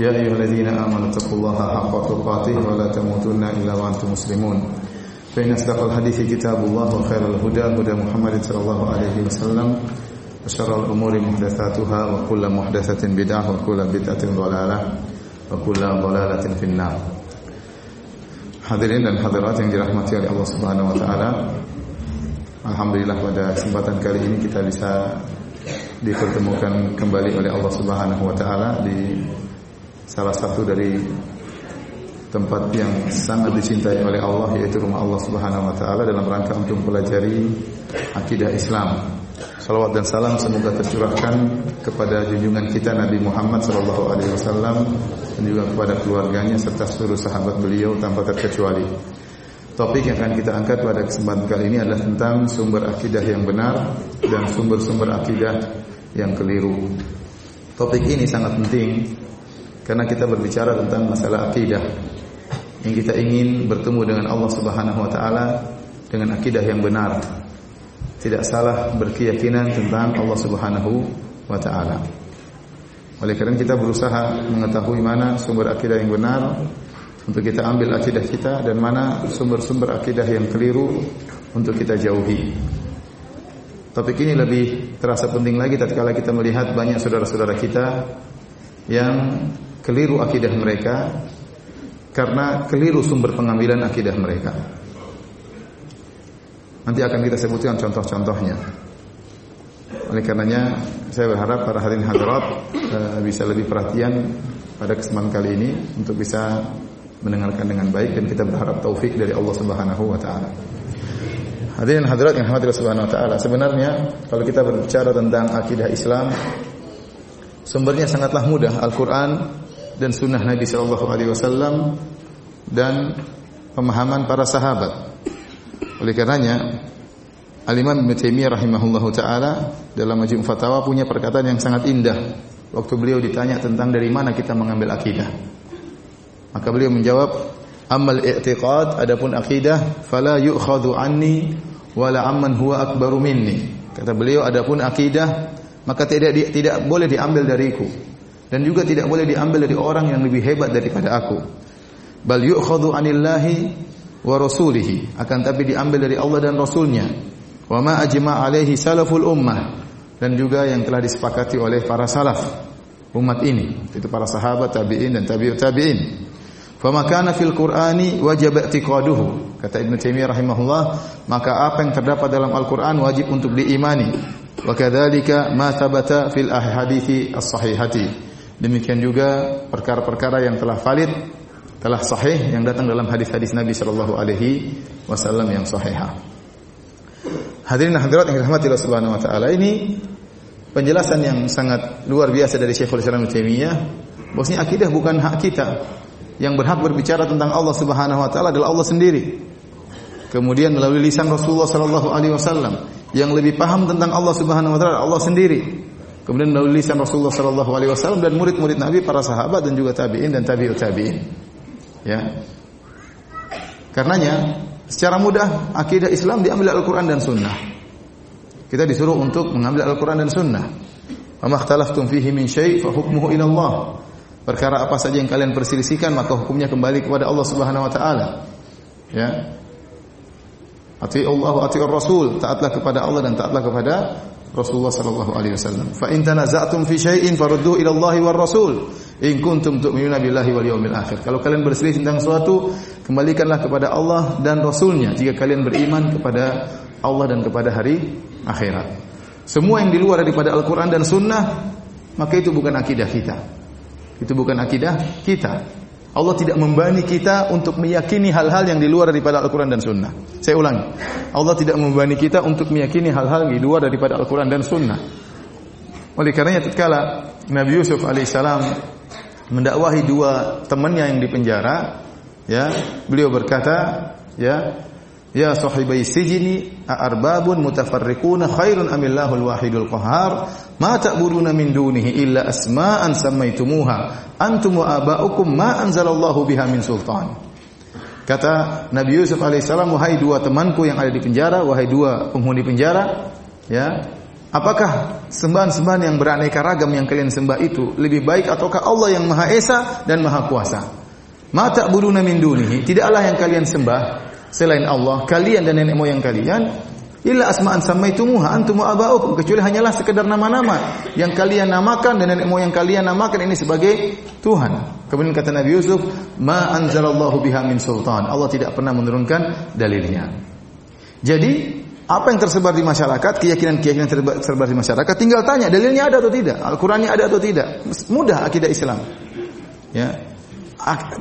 يا أيها الذين آمنوا اتقوا الله حق تقاته ولا تموتن إلا وأنتم مسلمون فإن أصدق الحديث كتاب الله وخير الهدى هدى محمد صلى الله عليه وسلم وشر الأمور محدثاتها وكل محدثة بدعة وكل بدعة ضلالة وكل ضلالة في النار Hadirin dan hadirat yang dirahmati oleh Allah Subhanahu wa taala. Alhamdulillah pada kesempatan kali ini kita bisa dipertemukan kembali oleh Allah Subhanahu wa taala di salah satu dari tempat yang sangat dicintai oleh Allah yaitu rumah Allah Subhanahu wa taala dalam rangka untuk mempelajari akidah Islam. Salawat dan salam semoga tercurahkan kepada junjungan kita Nabi Muhammad sallallahu alaihi wasallam dan juga kepada keluarganya serta seluruh sahabat beliau tanpa terkecuali. Topik yang akan kita angkat pada kesempatan kali ini adalah tentang sumber akidah yang benar dan sumber-sumber akidah yang keliru. Topik ini sangat penting karena kita berbicara tentang masalah akidah. Yang kita ingin bertemu dengan Allah Subhanahu wa taala dengan akidah yang benar. Tidak salah berkeyakinan tentang Allah Subhanahu wa taala. Oleh karena kita berusaha mengetahui mana sumber akidah yang benar untuk kita ambil akidah kita dan mana sumber-sumber akidah yang keliru untuk kita jauhi. Topik ini lebih terasa penting lagi tatkala kita melihat banyak saudara-saudara kita yang keliru akidah mereka karena keliru sumber pengambilan akidah mereka. Nanti akan kita sebutkan contoh-contohnya. Oleh karenanya saya berharap para hadirin hadirat uh, bisa lebih perhatian pada kesempatan kali ini untuk bisa mendengarkan dengan baik dan kita berharap taufik dari Allah Subhanahu wa taala. Hadirin hadirat yang Allah Subhanahu wa taala, sebenarnya kalau kita berbicara tentang akidah Islam sumbernya sangatlah mudah, Al-Qur'an dan sunnah Nabi Shallallahu Alaihi Wasallam dan pemahaman para sahabat. Oleh karenanya, Al Imam Ibn Taimiyah rahimahullahu taala dalam Majmu' Fatawa punya perkataan yang sangat indah waktu beliau ditanya tentang dari mana kita mengambil akidah. Maka beliau menjawab, "Amal i'tiqad adapun akidah fala yu'khadhu anni wala amman huwa akbaru minni." Kata beliau, adapun akidah maka tidak tidak boleh diambil dariku dan juga tidak boleh diambil dari orang yang lebih hebat daripada aku. Bal yu'khadhu anillahi wa rasulihi, akan tapi diambil dari Allah dan Rasulnya. Wa ma ajma' alaihi salaful ummah dan juga yang telah disepakati oleh para salaf umat ini, itu para sahabat, tabi'in dan tabi'ut tabi'in. Fama kana fil Qur'ani wajib i'tiqaduhu. Kata Ibnu Taimiyah rahimahullah, maka apa yang terdapat dalam Al-Qur'an wajib untuk diimani. Wa kadzalika ma thabata fil ahadithi as-sahihati. Demikian juga perkara-perkara yang telah valid, telah sahih yang datang dalam hadis-hadis Nabi Shallallahu Alaihi Wasallam yang sahihah. Hadirin hadirat yang dirahmati Allah Subhanahu Wa Taala ini penjelasan yang sangat luar biasa dari Syekhul Islam Taimiyah. Bahwasanya akidah bukan hak kita. Yang berhak berbicara tentang Allah Subhanahu Wa Taala adalah Allah sendiri. Kemudian melalui lisan Rasulullah Shallallahu Alaihi Wasallam yang lebih paham tentang Allah Subhanahu Wa Taala Allah sendiri. Kemudian melalui lisan Rasulullah sallallahu alaihi wasallam dan murid-murid Nabi, para sahabat dan juga tabi'in dan tabi'ut tabi'in. Ya. Karenanya secara mudah akidah Islam diambil Al-Qur'an dan Sunnah. Kita disuruh untuk mengambil Al-Qur'an dan Sunnah. Wa makhtalaftum fihi min syai' fa hukmuhu ila Allah. Perkara apa saja yang kalian perselisihkan maka hukumnya kembali kepada Allah Subhanahu wa taala. Ya. Ati Allah ati Rasul, taatlah kepada Allah dan taatlah kepada Rasulullah sallallahu alaihi wasallam. Fa in tanaza'tum fi syai'in faruddu ila Allah war Rasul in kuntum tu'minuna billahi wal yawmil akhir. Kalau kalian berselisih tentang sesuatu, kembalikanlah kepada Allah dan Rasulnya jika kalian beriman kepada Allah dan kepada hari akhirat. Semua yang di luar daripada Al-Qur'an dan Sunnah, maka itu bukan akidah kita. Itu bukan akidah kita. Allah tidak membani kita untuk meyakini hal-hal yang di luar daripada Al-Quran dan Sunnah. Saya ulangi. Allah tidak membani kita untuk meyakini hal-hal di luar daripada Al-Quran dan Sunnah. Oleh karenanya tatkala Nabi Yusuf alaihissalam mendakwahi dua temannya yang di penjara, Ya, beliau berkata, ya, Ya sahibai sijini arbabun mutafarriquna khairun amillahul wahidul qahar ma ta'buduna min dunihi illa asma'an sammaitumuha antum wa aba'ukum ma anzalallahu biha min sultan. Kata Nabi Yusuf alaihissalam, wahai dua temanku yang ada di penjara, wahai dua penghuni penjara, ya, apakah sembahan-sembahan yang beraneka ragam yang kalian sembah itu lebih baik ataukah Allah yang Maha Esa dan Maha Kuasa? Ma ta'buduna min dunihi, tidaklah yang kalian sembah selain Allah, kalian dan nenek moyang kalian, illa asma'an samaitumuha antum wa aba'ukum kecuali hanyalah sekedar nama-nama yang kalian namakan dan nenek moyang kalian namakan ini sebagai Tuhan. Kemudian kata Nabi Yusuf, "Ma anzalallahu biha min sultan." Allah tidak pernah menurunkan dalilnya. Jadi, apa yang tersebar di masyarakat, keyakinan-keyakinan tersebar di masyarakat, tinggal tanya dalilnya ada atau tidak, Al-Qur'annya ada atau tidak. Mudah akidah Islam. Ya,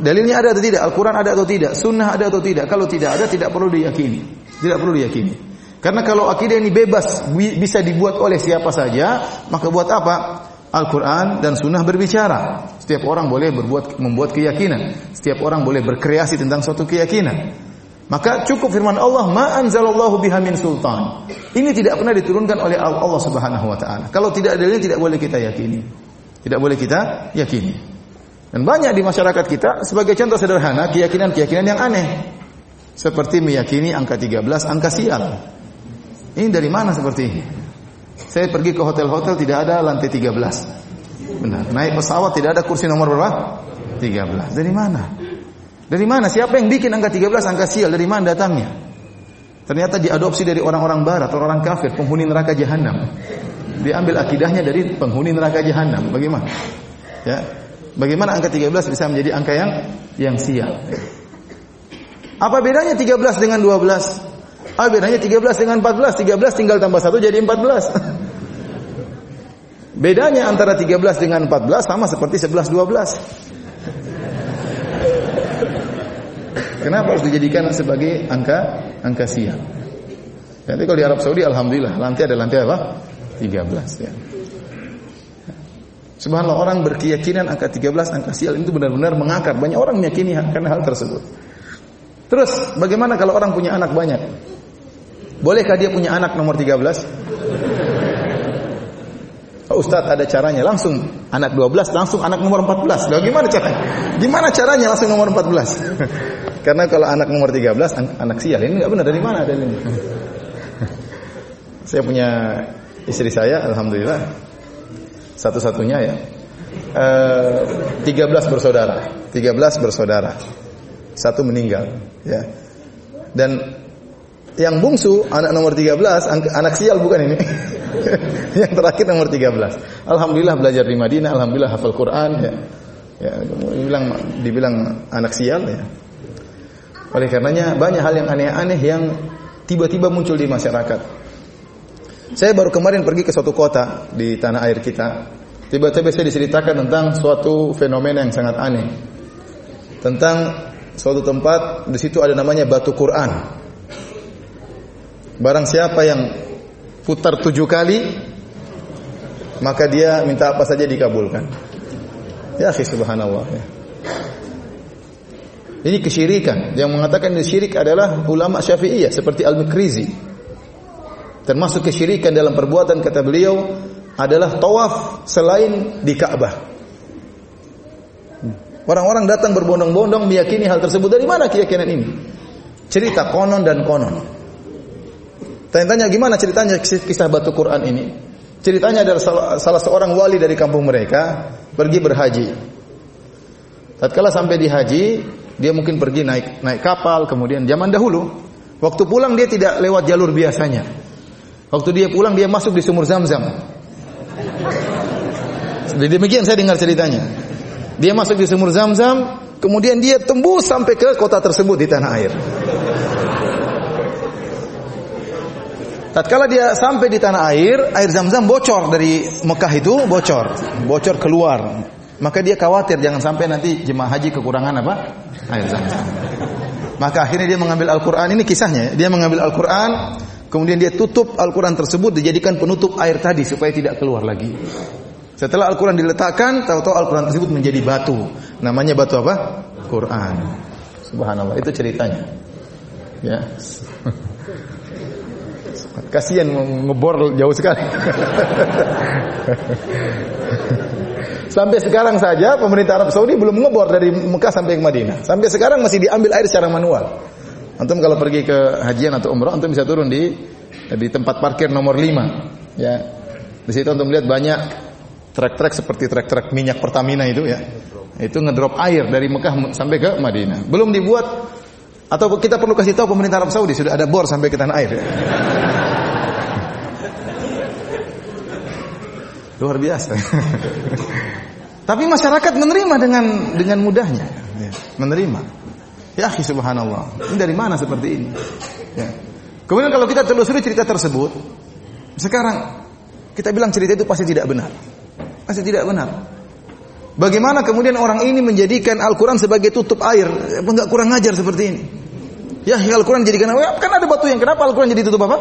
dalilnya ada atau tidak, Al-Quran ada atau tidak, Sunnah ada atau tidak. Kalau tidak ada, tidak perlu diyakini. Tidak perlu diyakini. Karena kalau akidah ini bebas bisa dibuat oleh siapa saja, maka buat apa? Al-Quran dan Sunnah berbicara. Setiap orang boleh berbuat membuat keyakinan. Setiap orang boleh berkreasi tentang suatu keyakinan. Maka cukup firman Allah, "Ma anzalallahu biha min sultan." Ini tidak pernah diturunkan oleh Allah Subhanahu wa taala. Kalau tidak ada dalilnya tidak boleh kita yakini. Tidak boleh kita yakini. Dan banyak di masyarakat kita sebagai contoh sederhana keyakinan-keyakinan yang aneh. Seperti meyakini angka 13 angka sial. Ini dari mana seperti ini? Saya pergi ke hotel-hotel tidak ada lantai 13. Benar. Naik pesawat tidak ada kursi nomor berapa? 13. Dari mana? Dari mana? Siapa yang bikin angka 13 angka sial? Dari mana datangnya? Ternyata diadopsi dari orang-orang barat, orang-orang kafir, penghuni neraka jahanam. Diambil akidahnya dari penghuni neraka jahanam. Bagaimana? Ya, Bagaimana angka 13 bisa menjadi angka yang yang sial? Apa bedanya 13 dengan 12? Apa bedanya 13 dengan 14? 13 tinggal tambah 1 jadi 14. Bedanya antara 13 dengan 14 sama seperti 11 12. Kenapa harus dijadikan sebagai angka angka sial? Nanti kalau di Arab Saudi alhamdulillah lantai ada lantai apa? 13 ya. Subhanallah orang berkeyakinan angka 13 angka sial itu benar-benar mengakar. Banyak orang meyakini karena hal tersebut. Terus bagaimana kalau orang punya anak banyak? Bolehkah dia punya anak nomor 13? Oh, Ustadz ada caranya langsung anak 12 langsung anak nomor 14. Bagaimana caranya? Gimana caranya langsung nomor 14? Karena kalau anak nomor 13 an anak sial ini enggak benar dari mana ada ini? saya punya istri saya alhamdulillah satu-satunya ya. E, eh, 13 bersaudara, 13 bersaudara. Satu meninggal, ya. Dan yang bungsu anak nomor 13 anak sial bukan ini. yang terakhir nomor 13. Alhamdulillah belajar di Madinah, alhamdulillah hafal Quran ya. Ya, dibilang dibilang anak sial ya. Oleh karenanya banyak hal yang aneh-aneh yang tiba-tiba muncul di masyarakat. Saya baru kemarin pergi ke suatu kota di tanah air kita. Tiba-tiba saya diceritakan tentang suatu fenomena yang sangat aneh. Tentang suatu tempat di situ ada namanya batu Quran. Barang siapa yang putar tujuh kali, maka dia minta apa saja dikabulkan. Ya, subhanallah. Ya. Ini kesyirikan. Yang mengatakan ini syirik adalah ulama Syafi'iyah seperti Al-Mikrizi. Termasuk kesyirikan dalam perbuatan kata beliau adalah tawaf selain di Ka'bah. Orang-orang datang berbondong-bondong meyakini hal tersebut. Dari mana keyakinan ini? Cerita konon dan konon. Tanya-tanya gimana ceritanya kisah batu Quran ini? Ceritanya adalah salah, salah seorang wali dari kampung mereka pergi berhaji. Tatkala sampai di haji, dia mungkin pergi naik naik kapal, kemudian zaman dahulu waktu pulang dia tidak lewat jalur biasanya. Waktu dia pulang dia masuk di sumur Zam-Zam. Demikian saya dengar ceritanya. Dia masuk di sumur Zam-Zam, kemudian dia tembus sampai ke kota tersebut di tanah air. Tatkala dia sampai di tanah air, air Zam-Zam bocor dari Mekah itu bocor, bocor keluar. Maka dia khawatir jangan sampai nanti jemaah haji kekurangan apa? Air Zam-Zam. Maka akhirnya dia mengambil Al-Qur'an ini kisahnya, dia mengambil Al-Qur'an Kemudian dia tutup Al-Quran tersebut dijadikan penutup air tadi supaya tidak keluar lagi. Setelah Al-Quran diletakkan, tahu-tahu Al-Quran tersebut menjadi batu. Namanya batu apa? Quran. Subhanallah, itu ceritanya. Ya. Kasihan ngebor jauh sekali. Sampai sekarang saja pemerintah Arab Saudi belum ngebor dari Mekah sampai ke Madinah. Sampai sekarang masih diambil air secara manual. Antum kalau pergi ke hajian atau umrah, antum bisa turun di di tempat parkir nomor 5. Ya. Di situ antum lihat banyak truk-truk seperti truk-truk minyak Pertamina itu ya. Itu ngedrop air dari Mekah sampai ke Madinah. Belum dibuat atau kita perlu kasih tahu pemerintah Arab Saudi sudah ada bor sampai ke tanah air ya. Luar biasa. Tapi masyarakat menerima dengan dengan mudahnya, ya, menerima. Ya, subhanallah. Ini dari mana seperti ini? Ya. Kemudian kalau kita telusuri cerita tersebut, sekarang kita bilang cerita itu pasti tidak benar. Pasti tidak benar. Bagaimana kemudian orang ini menjadikan Al-Quran sebagai tutup air? Enggak kurang ajar seperti ini. Ya, Al-Quran jadikan kan ada batu yang kenapa Al-Quran jadi tutup apa?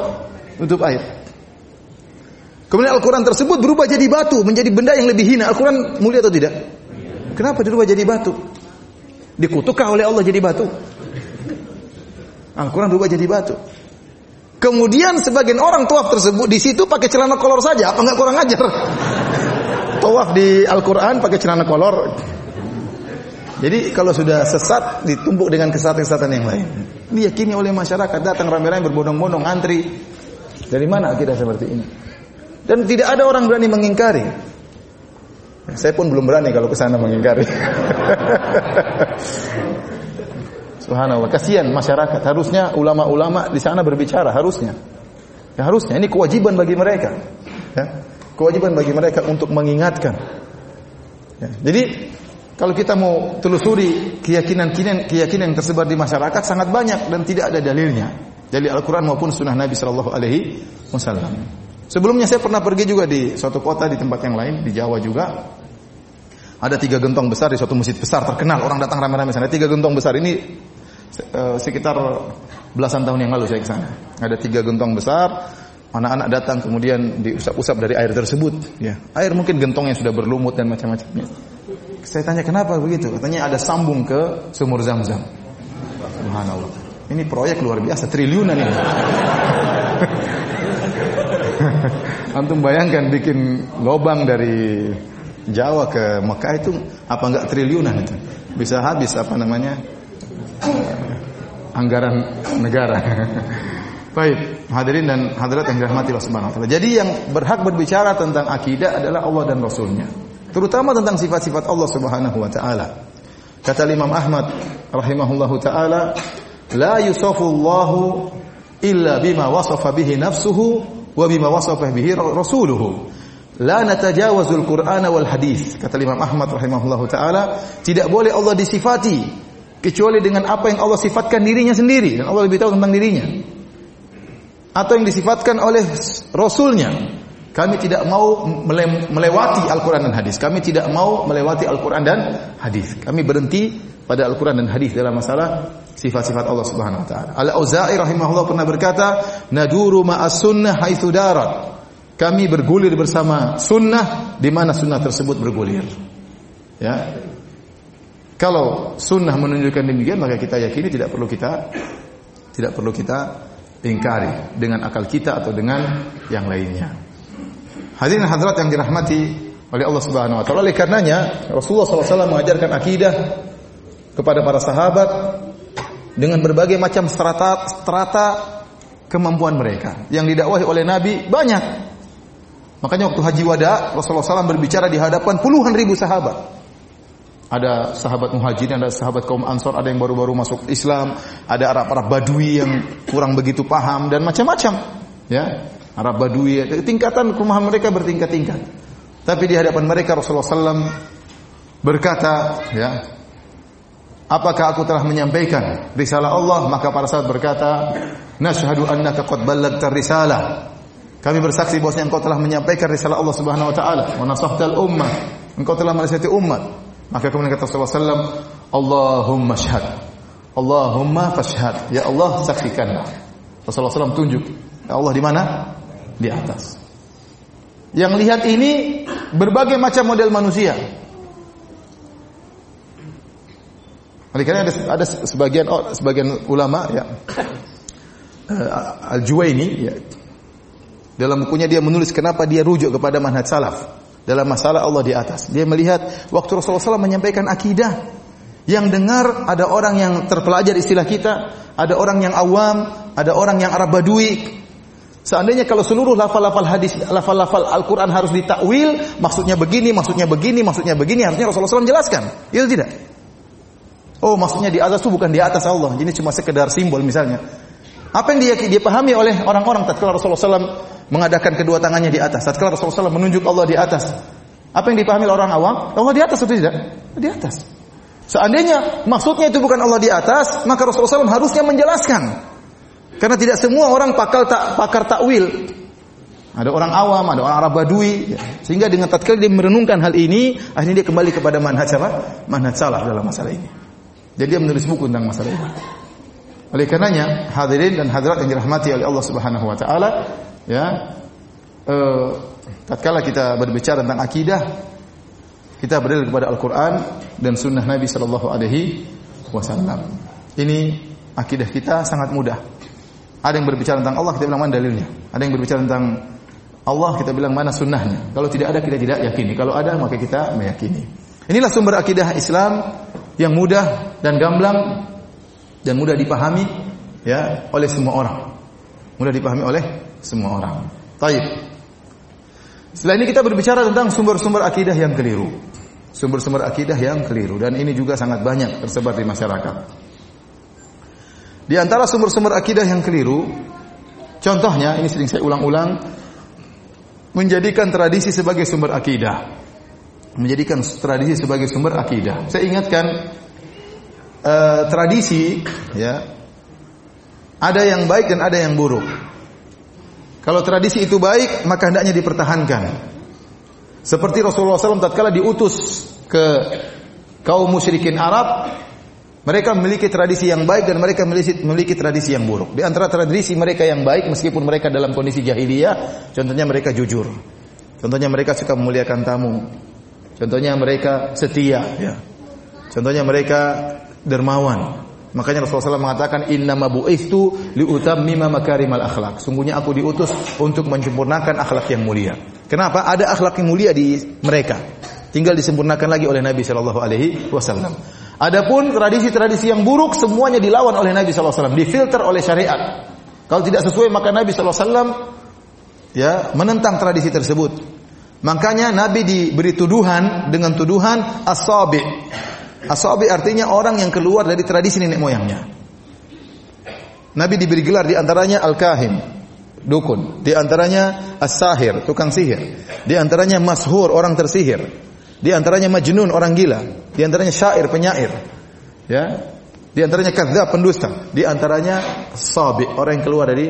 Tutup air. Kemudian Al-Quran tersebut berubah jadi batu, menjadi benda yang lebih hina. Al-Quran mulia atau tidak? Kenapa dirubah jadi batu? Dikutukkah oleh Allah jadi batu? Al-Quran berubah jadi batu. Kemudian sebagian orang tuaf tersebut di situ pakai celana kolor saja, apa enggak kurang ajar? Tawaf di Al-Quran pakai celana kolor. Jadi kalau sudah sesat ditumpuk dengan kesesatan-kesesatan yang lain. Diyakini oleh masyarakat datang ramai-ramai berbondong-bondong antri. Dari mana akidah seperti ini? Dan tidak ada orang berani mengingkari. Saya pun belum berani kalau ke sana mengingkari. Subhanallah, kasihan masyarakat. Harusnya ulama-ulama di sana berbicara, harusnya. Ya, harusnya ini kewajiban bagi mereka. Ya, kewajiban bagi mereka untuk mengingatkan. Ya, jadi kalau kita mau telusuri keyakinan-keyakinan keyakinan yang tersebar di masyarakat sangat banyak dan tidak ada dalilnya dari Al-Qur'an maupun sunnah Nabi Shallallahu alaihi wasallam. Sebelumnya saya pernah pergi juga di suatu kota di tempat yang lain di Jawa juga. Ada tiga gentong besar di suatu masjid besar terkenal orang datang ramai-ramai sana. Tiga gentong besar ini sekitar belasan tahun yang lalu saya ke sana. Ada tiga gentong besar, anak-anak datang kemudian diusap-usap dari air tersebut. Ya, air mungkin gentong yang sudah berlumut dan macam-macamnya. Saya tanya kenapa begitu? Katanya ada sambung ke sumur zam-zam. Subhanallah. Ini proyek luar biasa, triliunan ini. Antum bayangkan bikin lobang dari Jawa ke Mekah itu apa enggak triliunan itu? Bisa habis apa namanya? Anggaran negara. Baik, hadirin dan hadirat yang dirahmati Allah Subhanahu wa taala. Jadi yang berhak berbicara tentang akidah adalah Allah dan Rasulnya. Terutama tentang sifat-sifat Allah Subhanahu wa taala. Kata Imam Ahmad rahimahullahu taala, la yusafu Allahu illa bima wasafa bihi nafsuhu wa bima wasafa bihi rasuluhu. La natajawazul Qur'an wal hadis. Kata Imam Ahmad rahimahullahu taala, tidak boleh Allah disifati kecuali dengan apa yang Allah sifatkan dirinya sendiri dan Allah lebih tahu tentang dirinya. Atau yang disifatkan oleh rasulnya. Kami tidak mau melewati Al-Quran dan hadis. Kami tidak mau melewati Al-Quran dan hadis. Kami berhenti pada Al-Quran dan hadis dalam masalah sifat-sifat Allah Subhanahu wa taala. Al-Auza'i rahimahullah pernah berkata, "Naduru ma'as sunnah haitsu darat." Kami bergulir bersama sunnah di mana sunnah tersebut bergulir. Ya. Kalau sunnah menunjukkan demikian maka kita yakini tidak perlu kita tidak perlu kita ingkari dengan akal kita atau dengan yang lainnya. Hadirin hadirat yang dirahmati oleh Allah Subhanahu wa taala. Oleh karenanya Rasulullah SAW mengajarkan akidah kepada para sahabat dengan berbagai macam strata strata kemampuan mereka. Yang didakwahi oleh Nabi banyak. Makanya waktu haji wada Rasulullah SAW berbicara di hadapan puluhan ribu sahabat. Ada sahabat muhajirin, ada sahabat kaum ansor, ada yang baru-baru masuk Islam, ada Arab-Arab Badui yang kurang begitu paham dan macam-macam. Ya, Arab Badui, tingkatan pemahaman mereka bertingkat-tingkat. Tapi di hadapan mereka Rasulullah SAW berkata, ya, Apakah aku telah menyampaikan risalah Allah? Maka para sahabat berkata, Nashhadu annaka qad ballaghta risalah. Kami bersaksi bahwa engkau telah menyampaikan risalah Allah Subhanahu wa taala, wa ummah. Engkau telah menasihati umat. Maka kemudian kata Rasulullah SAW, Allahumma syahad. Allahumma fashhad. Ya Allah, saksikanlah. Rasulullah SAW tunjuk. Ya Allah di mana? Di atas. Yang lihat ini berbagai macam model manusia. Oleh karena ada, ada sebagian sebagian ulama ya uh, Al-Juwaini ya dalam bukunya dia menulis kenapa dia rujuk kepada manhaj salaf dalam masalah Allah di atas. Dia melihat waktu Rasulullah SAW menyampaikan akidah yang dengar ada orang yang terpelajar istilah kita, ada orang yang awam, ada orang yang Arab Badui. Seandainya kalau seluruh lafal-lafal hadis, lafal-lafal Al-Quran harus ditakwil, maksudnya begini, maksudnya begini, maksudnya begini, harusnya Rasulullah SAW menjelaskan. Iya tidak? Oh, maksudnya di atas itu bukan di atas Allah. Ini cuma sekedar simbol misalnya. Apa yang dia dia pahami oleh orang-orang tatkala Rasulullah SAW mengadakan kedua tangannya di atas. Tatkala Rasulullah SAW menunjuk Allah di atas. Apa yang dipahami oleh orang awam? Allah di atas atau tidak? Di atas. Seandainya maksudnya itu bukan Allah di atas, maka Rasulullah SAW harusnya menjelaskan. Karena tidak semua orang pakar tak pakar takwil. Ada orang awam, ada orang Arab Badui, ya. sehingga dengan tatkala dia merenungkan hal ini, akhirnya dia kembali kepada manhaj apa? Manhaj salah dalam masalah ini. Jadi dia menulis buku tentang masalah ini. Oleh karenanya, hadirin dan hadirat yang dirahmati oleh Allah Subhanahu wa taala, ya. Eh, tatkala kita berbicara tentang akidah, kita berdalil kepada Al-Qur'an dan sunnah Nabi sallallahu alaihi wasallam. Ini akidah kita sangat mudah. Ada yang berbicara tentang Allah, kita bilang mana dalilnya. Ada yang berbicara tentang Allah, kita bilang mana sunnahnya. Kalau tidak ada, kita tidak yakini. Kalau ada, maka kita meyakini. Inilah sumber akidah Islam yang mudah dan gamblang dan mudah dipahami ya oleh semua orang. Mudah dipahami oleh semua orang. Taib. Setelah ini kita berbicara tentang sumber-sumber akidah yang keliru. Sumber-sumber akidah yang keliru dan ini juga sangat banyak tersebar di masyarakat. Di antara sumber-sumber akidah yang keliru, contohnya ini sering saya ulang-ulang, menjadikan tradisi sebagai sumber akidah menjadikan tradisi sebagai sumber akidah. Saya ingatkan uh, tradisi ya ada yang baik dan ada yang buruk. Kalau tradisi itu baik, maka hendaknya dipertahankan. Seperti Rasulullah SAW tatkala diutus ke kaum musyrikin Arab, mereka memiliki tradisi yang baik dan mereka memiliki, memiliki tradisi yang buruk. Di antara tradisi mereka yang baik, meskipun mereka dalam kondisi jahiliyah, contohnya mereka jujur. Contohnya mereka suka memuliakan tamu. Contohnya mereka setia, ya. Contohnya mereka dermawan. Makanya Rasulullah SAW mengatakan inna mabu'istu liutammima makarimal akhlak. Sungguhnya aku diutus untuk menyempurnakan akhlak yang mulia. Kenapa? Ada akhlak yang mulia di mereka. Tinggal disempurnakan lagi oleh Nabi Shallallahu Alaihi Wasallam. Adapun tradisi-tradisi yang buruk semuanya dilawan oleh Nabi Shallallahu Alaihi Wasallam, difilter oleh syariat. Kalau tidak sesuai maka Nabi Shallallahu Alaihi Wasallam ya menentang tradisi tersebut. Makanya Nabi diberi tuduhan dengan tuduhan asabi. Asabi artinya orang yang keluar dari tradisi nenek moyangnya. Nabi diberi gelar di antaranya al-kahin, dukun. Di antaranya as-sahir, tukang sihir. Di antaranya mashur, orang tersihir. Di antaranya majnun, orang gila. Di antaranya syair, penyair. Ya. Di antaranya kadzdzab, pendusta. Di antaranya sabi, orang yang keluar dari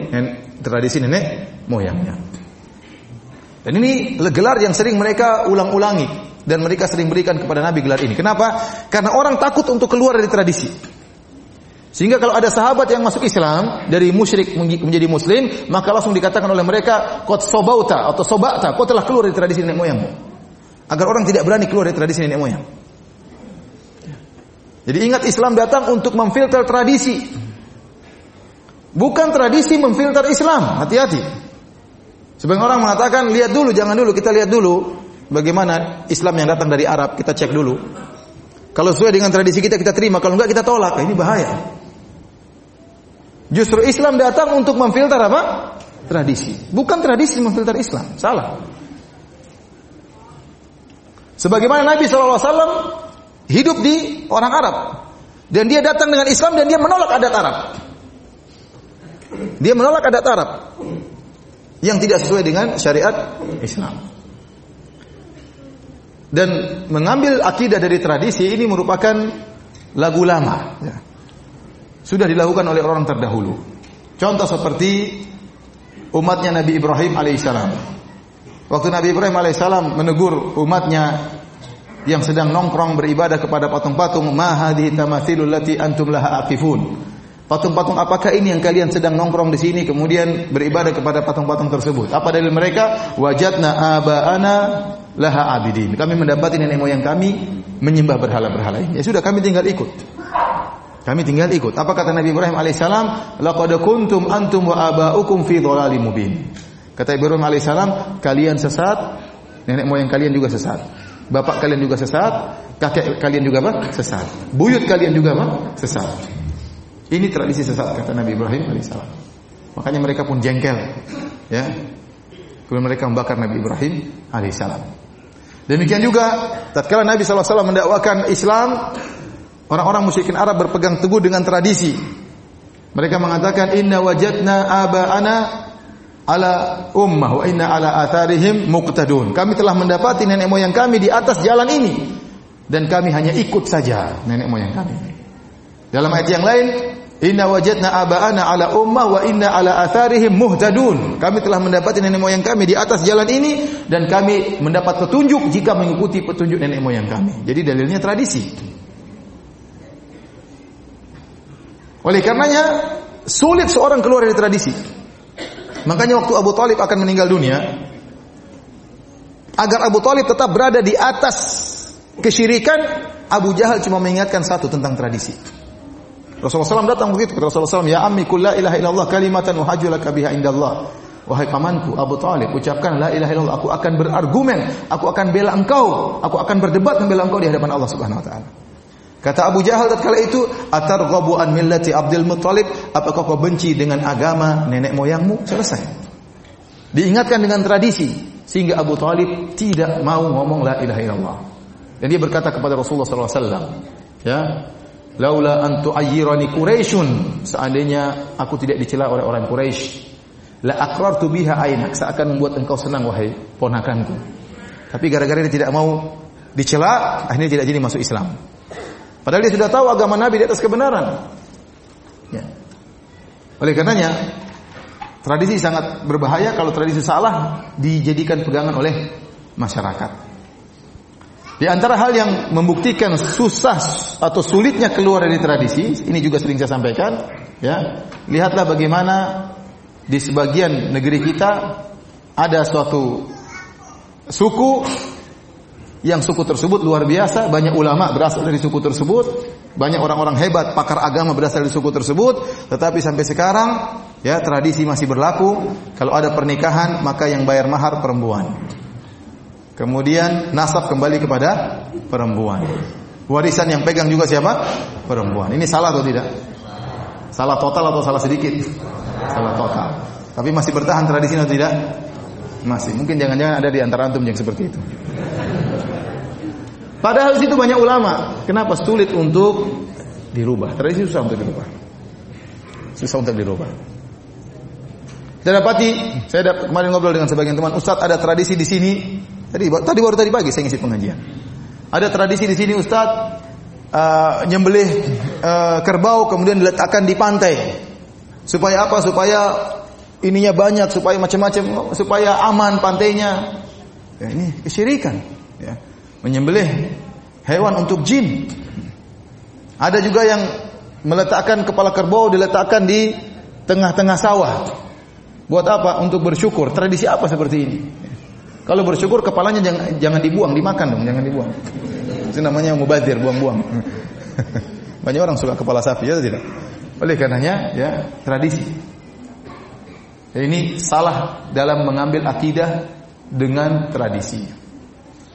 tradisi nenek moyangnya. Dan ini gelar yang sering mereka ulang-ulangi dan mereka sering berikan kepada Nabi gelar ini. Kenapa? Karena orang takut untuk keluar dari tradisi. Sehingga kalau ada sahabat yang masuk Islam dari musyrik menjadi muslim, maka langsung dikatakan oleh mereka qad sobauta atau sobata, kau telah keluar dari tradisi nenek moyangmu. Agar orang tidak berani keluar dari tradisi nenek moyang. Jadi ingat Islam datang untuk memfilter tradisi. Bukan tradisi memfilter Islam. Hati-hati. Sebagian orang mengatakan lihat dulu, jangan dulu, kita lihat dulu bagaimana Islam yang datang dari Arab, kita cek dulu. Kalau sesuai dengan tradisi kita kita terima, kalau enggak kita tolak. Ini bahaya. Justru Islam datang untuk memfilter apa? Tradisi. Bukan tradisi memfilter Islam. Salah. Sebagaimana Nabi SAW hidup di orang Arab. Dan dia datang dengan Islam dan dia menolak adat Arab. Dia menolak adat Arab yang tidak sesuai dengan syariat Islam. Dan mengambil akidah dari tradisi ini merupakan lagu lama. Ya. Sudah dilakukan oleh orang terdahulu. Contoh seperti umatnya Nabi Ibrahim alaihissalam. Waktu Nabi Ibrahim alaihissalam menegur umatnya yang sedang nongkrong beribadah kepada patung-patung, ma hadhihi lati antum laha aqifun. Patung-patung apakah ini yang kalian sedang nongkrong di sini kemudian beribadah kepada patung-patung tersebut? Apa dalil mereka? Wajadna aba'ana laha abidin. Kami mendapati nenek moyang kami menyembah berhala-berhala ini. Ya sudah kami tinggal ikut. Kami tinggal ikut. Apa kata Nabi Ibrahim alaihissalam? Laqad kuntum antum wa aba'ukum fi dhalalim mubin. Kata Ibrahim alaihissalam, kalian sesat, nenek moyang kalian juga sesat. Bapak kalian juga sesat, kakek kalian juga apa? Sesat. Buyut kalian juga apa? Sesat. Ini tradisi sesat kata Nabi Ibrahim alaihissalam. Makanya mereka pun jengkel, ya. Kemudian mereka membakar Nabi Ibrahim alaihissalam. Demikian juga tatkala Nabi SAW mendakwakan Islam, Orang-orang musyrikin Arab berpegang teguh dengan tradisi. Mereka mengatakan inna wajadna aba'ana ala ummah wa inna ala atharihim muqtadun. Kami telah mendapati nenek moyang kami di atas jalan ini dan kami hanya ikut saja nenek moyang kami. Dalam ayat yang lain, inna wajadna aba'ana ala ummah wa inna ala atharihim muhtadun. Kami telah mendapati nenek moyang kami di atas jalan ini dan kami mendapat petunjuk jika mengikuti petunjuk nenek moyang kami. Jadi dalilnya tradisi. Oleh karenanya sulit seorang keluar dari tradisi. Makanya waktu Abu Talib akan meninggal dunia, agar Abu Talib tetap berada di atas kesyirikan, Abu Jahal cuma mengingatkan satu tentang tradisi. Rasulullah SAW datang begitu ke Rasulullah SAW, Ya ammi la ilaha illallah kalimatan uhajulaka biha indallah. Wahai pamanku Abu Talib, ucapkan la ilaha illallah. Aku akan berargumen, aku akan bela engkau, aku akan berdebat membela engkau di hadapan Allah Subhanahu Wa Taala. Kata Abu Jahal tatkala itu, "Atarghabu an millati Abdul Muttalib? Apakah kau benci dengan agama nenek moyangmu?" Selesai. Diingatkan dengan tradisi sehingga Abu Talib tidak mau ngomong la ilaha illallah. Dan dia berkata kepada Rasulullah SAW, ya, laula an tu'ayyirani Quraisyun, seandainya aku tidak dicela oleh orang Quraisy, la aqrartu biha ainak, seakan membuat engkau senang wahai ponakanku. Tapi gara-gara dia tidak mau dicela, akhirnya tidak jadi masuk Islam. Padahal dia sudah tahu agama Nabi di atas kebenaran. Ya. Oleh karenanya, tradisi sangat berbahaya kalau tradisi salah dijadikan pegangan oleh masyarakat. Di antara hal yang membuktikan susah atau sulitnya keluar dari tradisi, ini juga sering saya sampaikan, ya. Lihatlah bagaimana di sebagian negeri kita ada suatu suku yang suku tersebut luar biasa, banyak ulama berasal dari suku tersebut, banyak orang-orang hebat pakar agama berasal dari suku tersebut, tetapi sampai sekarang ya tradisi masih berlaku, kalau ada pernikahan maka yang bayar mahar perempuan. Kemudian nasab kembali kepada perempuan. Warisan yang pegang juga siapa? Perempuan. Ini salah atau tidak? Salah total atau salah sedikit? Salah total. Tapi masih bertahan tradisi atau tidak? Masih. Mungkin jangan-jangan ada di antara antum yang seperti itu. Padahal situ banyak ulama. Kenapa sulit untuk dirubah? Tradisi susah untuk dirubah. Susah untuk dirubah. Saya dapati, saya kemarin ngobrol dengan sebagian teman, Ustadz ada tradisi di sini. Tadi tadi baru tadi pagi saya ngisi pengajian. Ada tradisi di sini Ustadz uh, nyembelih uh, kerbau kemudian diletakkan di pantai. Supaya apa? Supaya ininya banyak, supaya macam-macam, supaya aman pantainya. Ya, ini kesyirikan. Ya menyembelih hewan untuk jin. Ada juga yang meletakkan kepala kerbau diletakkan di tengah-tengah sawah. Buat apa? Untuk bersyukur. Tradisi apa seperti ini? Kalau bersyukur kepalanya jangan jangan dibuang, dimakan dong, jangan dibuang. Itu namanya mubazir, buang-buang. Banyak orang suka kepala sapi ya tidak? Oleh karenanya ya tradisi. Ini salah dalam mengambil akidah dengan tradisi.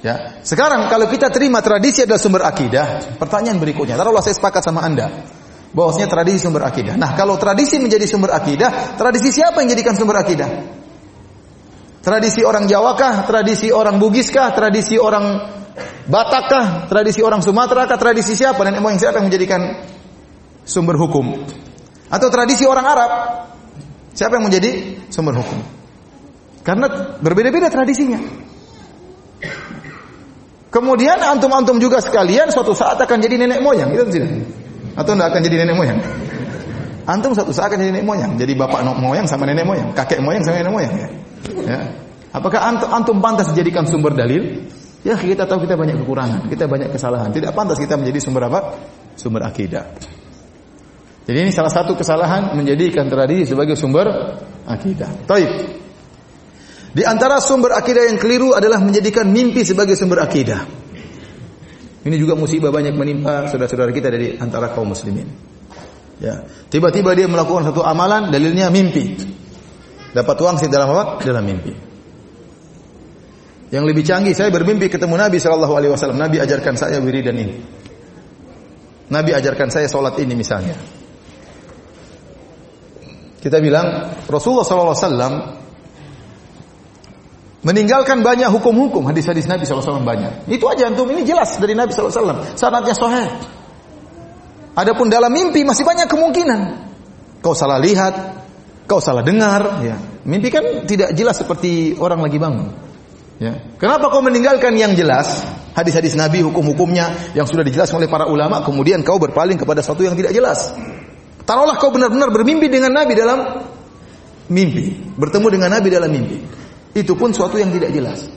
Ya. Sekarang kalau kita terima tradisi adalah sumber akidah, pertanyaan berikutnya, taruhlah saya sepakat sama Anda bahwasanya tradisi sumber akidah. Nah, kalau tradisi menjadi sumber akidah, tradisi siapa yang jadikan sumber akidah? Tradisi orang Jawakah, tradisi orang Bugiskah, tradisi orang Batakkah, tradisi orang Sumatera kah, tradisi siapa dan moyang siapa yang menjadikan sumber hukum? Atau tradisi orang Arab? Siapa yang menjadi sumber hukum? Karena berbeda-beda tradisinya. Kemudian antum-antum juga sekalian suatu saat akan jadi nenek moyang, itu tidak? Atau tidak akan jadi nenek moyang? Antum suatu saat akan jadi nenek moyang, jadi bapak moyang sama nenek moyang, kakek moyang sama nenek moyang ya. Ya. Apakah antum, antum pantas dijadikan sumber dalil? Ya kita tahu kita banyak kekurangan, kita banyak kesalahan. Tidak pantas kita menjadi sumber apa? Sumber akidah. Jadi ini salah satu kesalahan menjadikan tradisi sebagai sumber akidah. Taib. Di antara sumber akidah yang keliru adalah menjadikan mimpi sebagai sumber akidah. Ini juga musibah banyak menimpa saudara-saudara kita dari antara kaum muslimin. Ya. Tiba-tiba dia melakukan satu amalan, dalilnya mimpi. Dapat uang sih dalam apa? Dalam mimpi. Yang lebih canggih, saya bermimpi ketemu Nabi Shallallahu Alaihi Wasallam. Nabi ajarkan saya wiridan ini. Nabi ajarkan saya sholat ini misalnya. Kita bilang Rasulullah Sallallahu Alaihi Wasallam meninggalkan banyak hukum-hukum hadis-hadis Nabi SAW banyak. Itu aja antum ini jelas dari Nabi SAW. Sanatnya sahih. Adapun dalam mimpi masih banyak kemungkinan. Kau salah lihat, kau salah dengar. Ya. Mimpi kan tidak jelas seperti orang lagi bangun. Ya. Kenapa kau meninggalkan yang jelas? Hadis-hadis Nabi, hukum-hukumnya yang sudah dijelaskan oleh para ulama, kemudian kau berpaling kepada sesuatu yang tidak jelas. Taruhlah kau benar-benar bermimpi dengan Nabi dalam mimpi, bertemu dengan Nabi dalam mimpi. Itu pun suatu yang tidak jelas.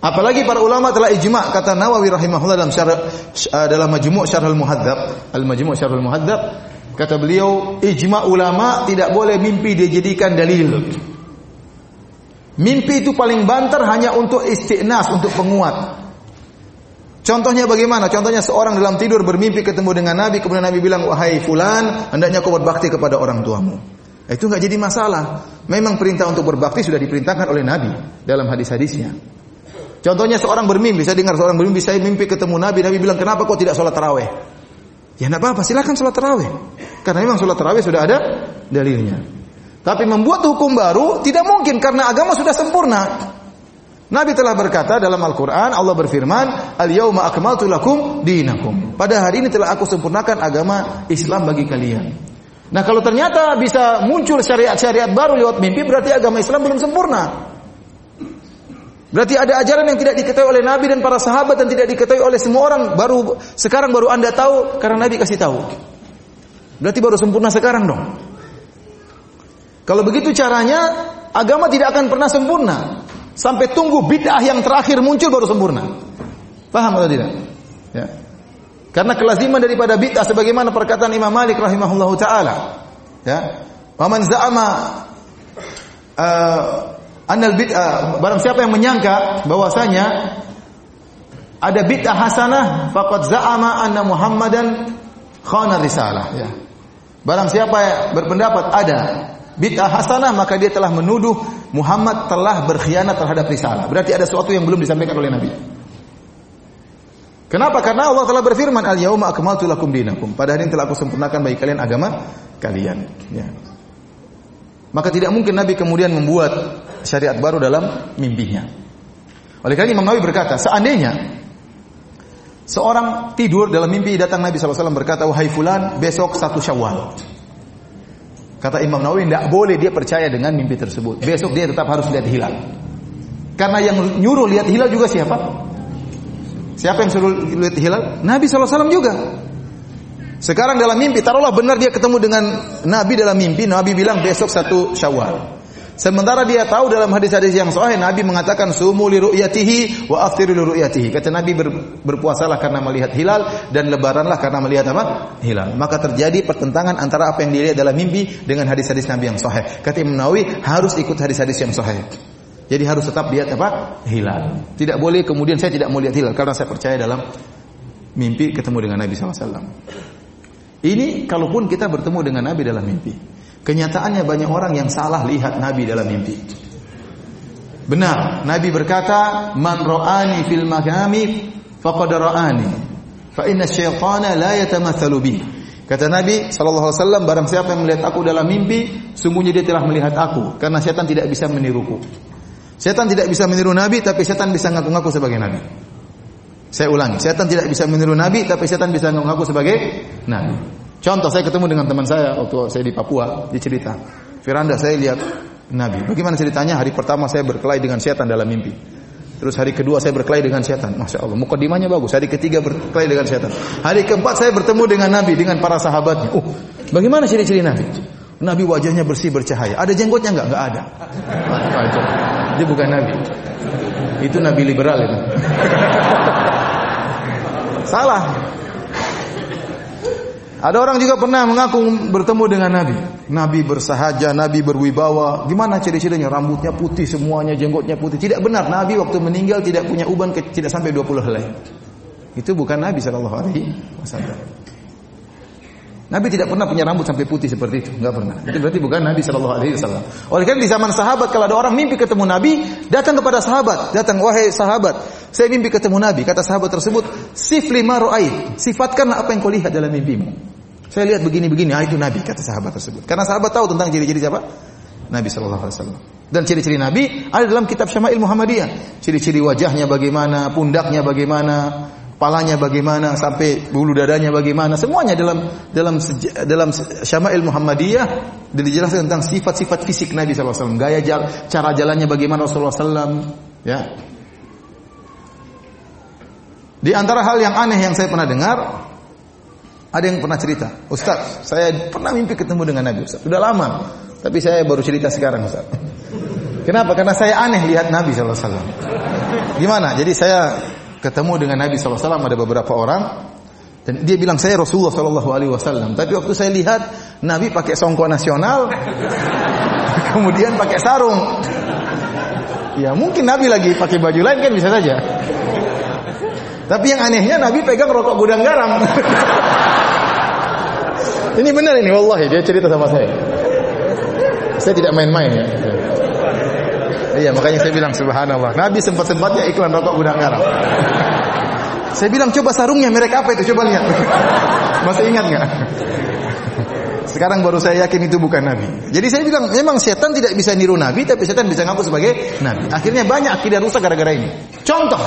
Apalagi para ulama telah ijma kata Nawawi rahimahullah dalam syarah uh, dalam majmu' syarh al-muhadzab, al-majmu' syarh al-muhadzab kata beliau ijma ulama tidak boleh mimpi dijadikan dalil. Mimpi itu paling banter hanya untuk istiqnas, untuk penguat. Contohnya bagaimana? Contohnya seorang dalam tidur bermimpi ketemu dengan Nabi, kemudian Nabi bilang, wahai fulan, hendaknya kau berbakti kepada orang tuamu. Itu nggak jadi masalah. Memang perintah untuk berbakti sudah diperintahkan oleh Nabi dalam hadis-hadisnya. Contohnya seorang bermimpi, saya dengar seorang bermimpi, saya mimpi ketemu Nabi, Nabi bilang, kenapa kau tidak sholat taraweh? Ya tidak apa-apa, silakan sholat taraweh. Karena memang sholat taraweh sudah ada dalilnya. Tapi membuat hukum baru tidak mungkin karena agama sudah sempurna. Nabi telah berkata dalam Al-Quran, Allah berfirman, Al-yawma akmaltu lakum dinakum. Pada hari ini telah aku sempurnakan agama Islam bagi kalian. Nah kalau ternyata bisa muncul syariat-syariat baru lewat mimpi, berarti agama Islam belum sempurna. Berarti ada ajaran yang tidak diketahui oleh Nabi dan para sahabat dan tidak diketahui oleh semua orang. Baru sekarang baru anda tahu karena Nabi kasih tahu. Berarti baru sempurna sekarang dong. Kalau begitu caranya, agama tidak akan pernah sempurna. Sampai tunggu bid'ah yang terakhir muncul baru sempurna. Paham atau tidak? Ya. Karena kelaziman daripada bid'ah sebagaimana perkataan Imam Malik rahimahullahu taala. Ya. Wa man za'ama uh, annal bid'ah barang siapa yang menyangka bahwasanya ada bid'ah hasanah faqad za'ama anna Muhammadan khana risalah ya. Barang siapa yang berpendapat ada bid'ah hasanah maka dia telah menuduh Muhammad telah berkhianat terhadap risalah. Berarti ada sesuatu yang belum disampaikan oleh Nabi. Kenapa? Karena Allah telah berfirman, "Al-yauma akmaltu lakum dinakum." Pada hari ini telah aku sempurnakan bagi kalian agama kalian. Ya. Maka tidak mungkin Nabi kemudian membuat syariat baru dalam mimpinya. Oleh karena Imam Nawawi berkata, seandainya seorang tidur dalam mimpi datang Nabi SAW berkata, wahai fulan, besok satu syawal. Kata Imam Nawawi, tidak boleh dia percaya dengan mimpi tersebut. Besok dia tetap harus lihat hilal. Karena yang nyuruh lihat hilal juga siapa? Siapa yang suruh lihat hilal? Nabi SAW juga. Sekarang dalam mimpi, taruhlah benar dia ketemu dengan Nabi dalam mimpi, Nabi bilang besok satu syawal. Sementara dia tahu dalam hadis-hadis yang sahih Nabi mengatakan sumu li ru'yatihi wa aftiru li ru'yatihi. Kata Nabi ber, berpuasalah karena melihat hilal dan lebaranlah karena melihat apa? Hilal. Maka terjadi pertentangan antara apa yang dilihat dalam mimpi dengan hadis-hadis Nabi yang sahih. Kata Imam Nawawi harus ikut hadis-hadis yang sahih. Jadi harus tetap lihat apa? Hilal. Tidak boleh kemudian saya tidak mau lihat hilal karena saya percaya dalam mimpi ketemu dengan Nabi SAW. Ini kalaupun kita bertemu dengan Nabi dalam mimpi. Kenyataannya banyak orang yang salah lihat Nabi dalam mimpi. Benar, Nabi berkata, "Man ra'ani fil magami faqad ra'ani." Fa inna syaitana la yatamatsalu bi. Kata Nabi sallallahu alaihi wasallam, barang siapa yang melihat aku dalam mimpi, sungguhnya dia telah melihat aku karena setan tidak bisa meniruku. Setan tidak bisa meniru Nabi, tapi setan bisa ngaku-ngaku sebagai Nabi. Saya ulangi, setan tidak bisa meniru Nabi, tapi setan bisa ngaku-ngaku sebagai Nabi. Contoh saya ketemu dengan teman saya waktu saya di Papua, di cerita. Firanda saya lihat Nabi. Bagaimana ceritanya? Hari pertama saya berkelahi dengan setan dalam mimpi. Terus hari kedua saya berkelahi dengan setan. Masya Allah. Mukadimahnya bagus. Hari ketiga berkelahi dengan setan. Hari keempat saya bertemu dengan Nabi, dengan para sahabatnya. Oh, bagaimana ciri-ciri Nabi? Nabi wajahnya bersih bercahaya. Ada jenggotnya enggak? Enggak ada. Dia bukan Nabi. Itu Nabi liberal itu. Salah. Ada orang juga pernah mengaku bertemu dengan Nabi. Nabi bersahaja, Nabi berwibawa. Gimana ciri-cirinya? Rambutnya putih semuanya, jenggotnya putih. Tidak benar. Nabi waktu meninggal tidak punya uban tidak sampai 20 helai. Itu bukan Nabi Shallallahu alaihi wasallam. Nabi tidak pernah punya rambut sampai putih seperti itu, enggak pernah. Itu berarti bukan Nabi Shallallahu Alaihi Wasallam. Oleh karena di zaman sahabat kalau ada orang mimpi ketemu Nabi, datang kepada sahabat, datang wahai sahabat, saya mimpi ketemu Nabi. Kata sahabat tersebut, sif lima sifatkanlah apa yang kau lihat dalam mimpimu. Saya lihat begini-begini, ah itu Nabi kata sahabat tersebut. Karena sahabat tahu tentang ciri-ciri siapa? Nabi Wasallam. Dan ciri-ciri Nabi ada dalam kitab Syama'il Muhammadiyah. Ciri-ciri wajahnya bagaimana, pundaknya bagaimana, palanya bagaimana sampai bulu dadanya bagaimana semuanya dalam dalam dalam Syama'il Muhammadiyah dijelaskan tentang sifat-sifat fisik Nabi SAW gaya jal, cara jalannya bagaimana Rasulullah SAW ya di antara hal yang aneh yang saya pernah dengar ada yang pernah cerita Ustaz saya pernah mimpi ketemu dengan Nabi Ustaz sudah lama tapi saya baru cerita sekarang Ustaz Kenapa? Karena saya aneh lihat Nabi SAW. Gimana? Jadi saya ketemu dengan Nabi SAW ada beberapa orang dan dia bilang saya Rasulullah Shallallahu Alaihi Wasallam. Tapi waktu saya lihat Nabi pakai songkok nasional, kemudian pakai sarung. Ya mungkin Nabi lagi pakai baju lain kan bisa saja. Tapi yang anehnya Nabi pegang rokok gudang garam. ini benar ini, wallahi dia cerita sama saya. Saya tidak main-main ya. Iya, makanya saya bilang subhanallah. Nabi sempat-sempatnya iklan rokok gudang garam. saya bilang coba sarungnya merek apa itu? Coba lihat. Masih ingat nggak? Sekarang baru saya yakin itu bukan Nabi. Jadi saya bilang memang setan tidak bisa niru Nabi, tapi setan bisa ngaku sebagai Nabi. Akhirnya banyak akidah rusak gara-gara ini. Contoh,